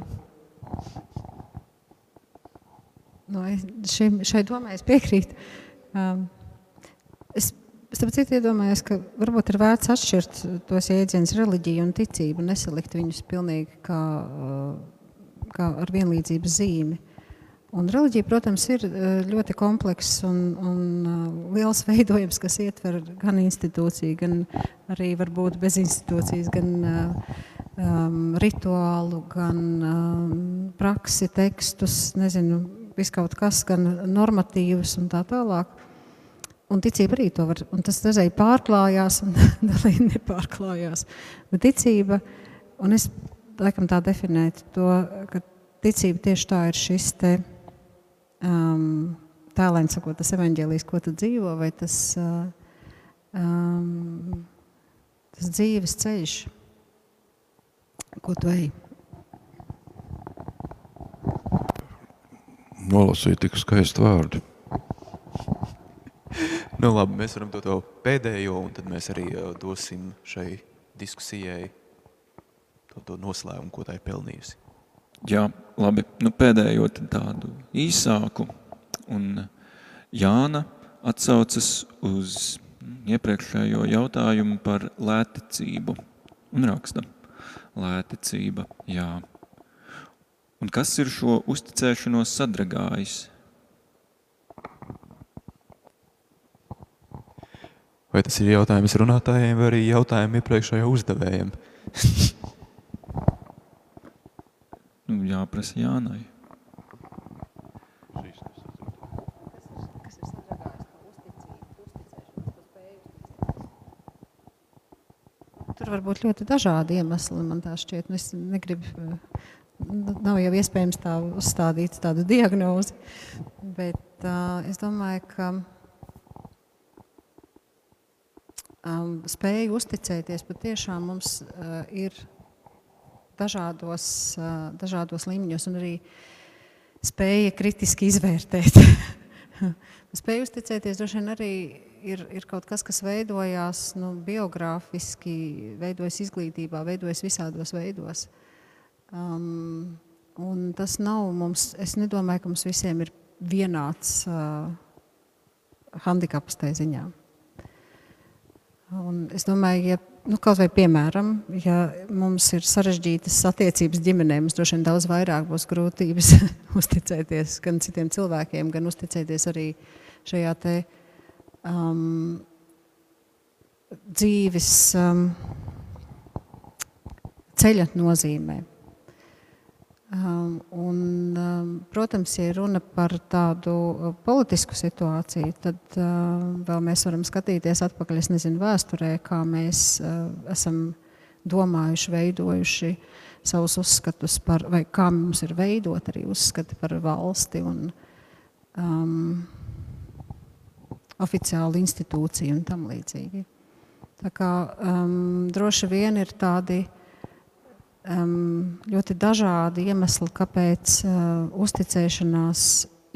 Nu, es šim, šai domai es piekrītu. Um, es starp citu iedomājos, ka varbūt ir vērts atšķirt tos jēdzienus reliģiju un ticību, nesalikt viņus pilnīgi kā, uh, kā ar vienlīdzības zīmi. Un reliģija, protams, ir uh, ļoti komplekss un, un uh, liels veidojums, kas ietver gan institūciju, gan arī varbūt bez institūcijas, gan um, rituālu, gan um, praksi, tekstus, nezinu, viskaut kas, gan normatīvas un tā tālāk. Un ticība arī to var, un tas dažreiz pārklājās un dažreiz nepārklājās. Bet ticība, un es laikam tā definētu to, ka ticība tieši tā ir šis te, um, tēlēns sakot, tas evaņģēlijs, ko tu dzīvo, vai tas, uh, um, tas dzīves ceļš, ko tu ej. Nolasīju tik skaistu vārdu. Nu, labi, mēs varam to, to pēdējo, un tad mēs arī uh, dosim šai diskusijai to, to noslēgumu, ko tā ir pelnījusi. Jā, labi. Nu, pēdējo tādu īsāku. Un Jāna atsaucas uz iepriekšējo jautājumu par lēticību. Un raksta, lēticība, jā. Un kas ir šo uzticēšanos sadragājis? Vai tas ir jautājums runātājiem vai arī jautājumi iepriekšējā uzdevējiem? nu, jāprasa Jānai. Tur var būt ļoti dažādi iemesli, man tā šķiet. Nu, es negribu, nav jau iespējams tā uzstādīt tādu diagnozi, bet uh, es domāju, ka um, spēja uzticēties patiešām mums uh, ir dažādos, dažādos līmeņos un arī spēja kritiski izvērtēt. spēja uzticēties droši vien arī ir, ir kaut kas, kas veidojās nu, biogrāfiski, veidojas izglītībā, veidojas visādos veidos. Um, un tas nav mums, es nedomāju, ka mums visiem ir vienāds uh, handikaps tajā ziņā. Un es domāju, ja nu, kaut vai piemēram, ja mums ir sarežģītas attiecības ģimenē, mums droši vien daudz vairāk būs grūtības uzticēties gan citiem cilvēkiem, gan uzticēties arī šajā te um, dzīves um, ceļa nozīmē. Um, un, um, protams, ja runa par tādu uh, politisku situāciju, tad uh, vēl mēs varam skatīties atpakaļ, es nezinu, vēsturē, kā mēs uh, esam domājuši, veidojuši savus uzskatus par, vai kā mums ir veidot arī uzskati par valsti un um, oficiālu institūciju un tam līdzīgi. Tā kā um, droši vien ir tādi ļoti dažādi iemesli, kāpēc uh, uzticēšanās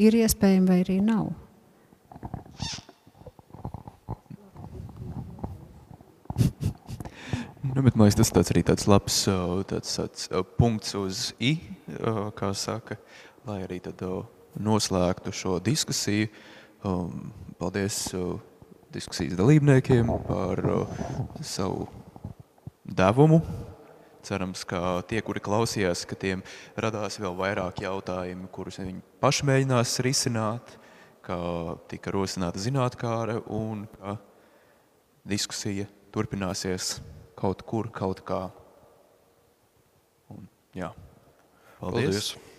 ir iespējama vai arī nav. Nu, bet, man liekas, tas tāds arī tāds labs tāds, tāds, punkts uz i, kā saka, lai arī tad noslēgtu šo diskusiju. Um, paldies diskusijas dalībniekiem par savu devumu. Cerams, ka tie, kuri klausījās, ka tiem radās vēl vairāk jautājumu, kurus viņi paši mēģinās risināt, ka tika rosināta zinātkāre un ka diskusija turpināsies kaut kur, kaut kā. Un, jā. Paldies! Paldies.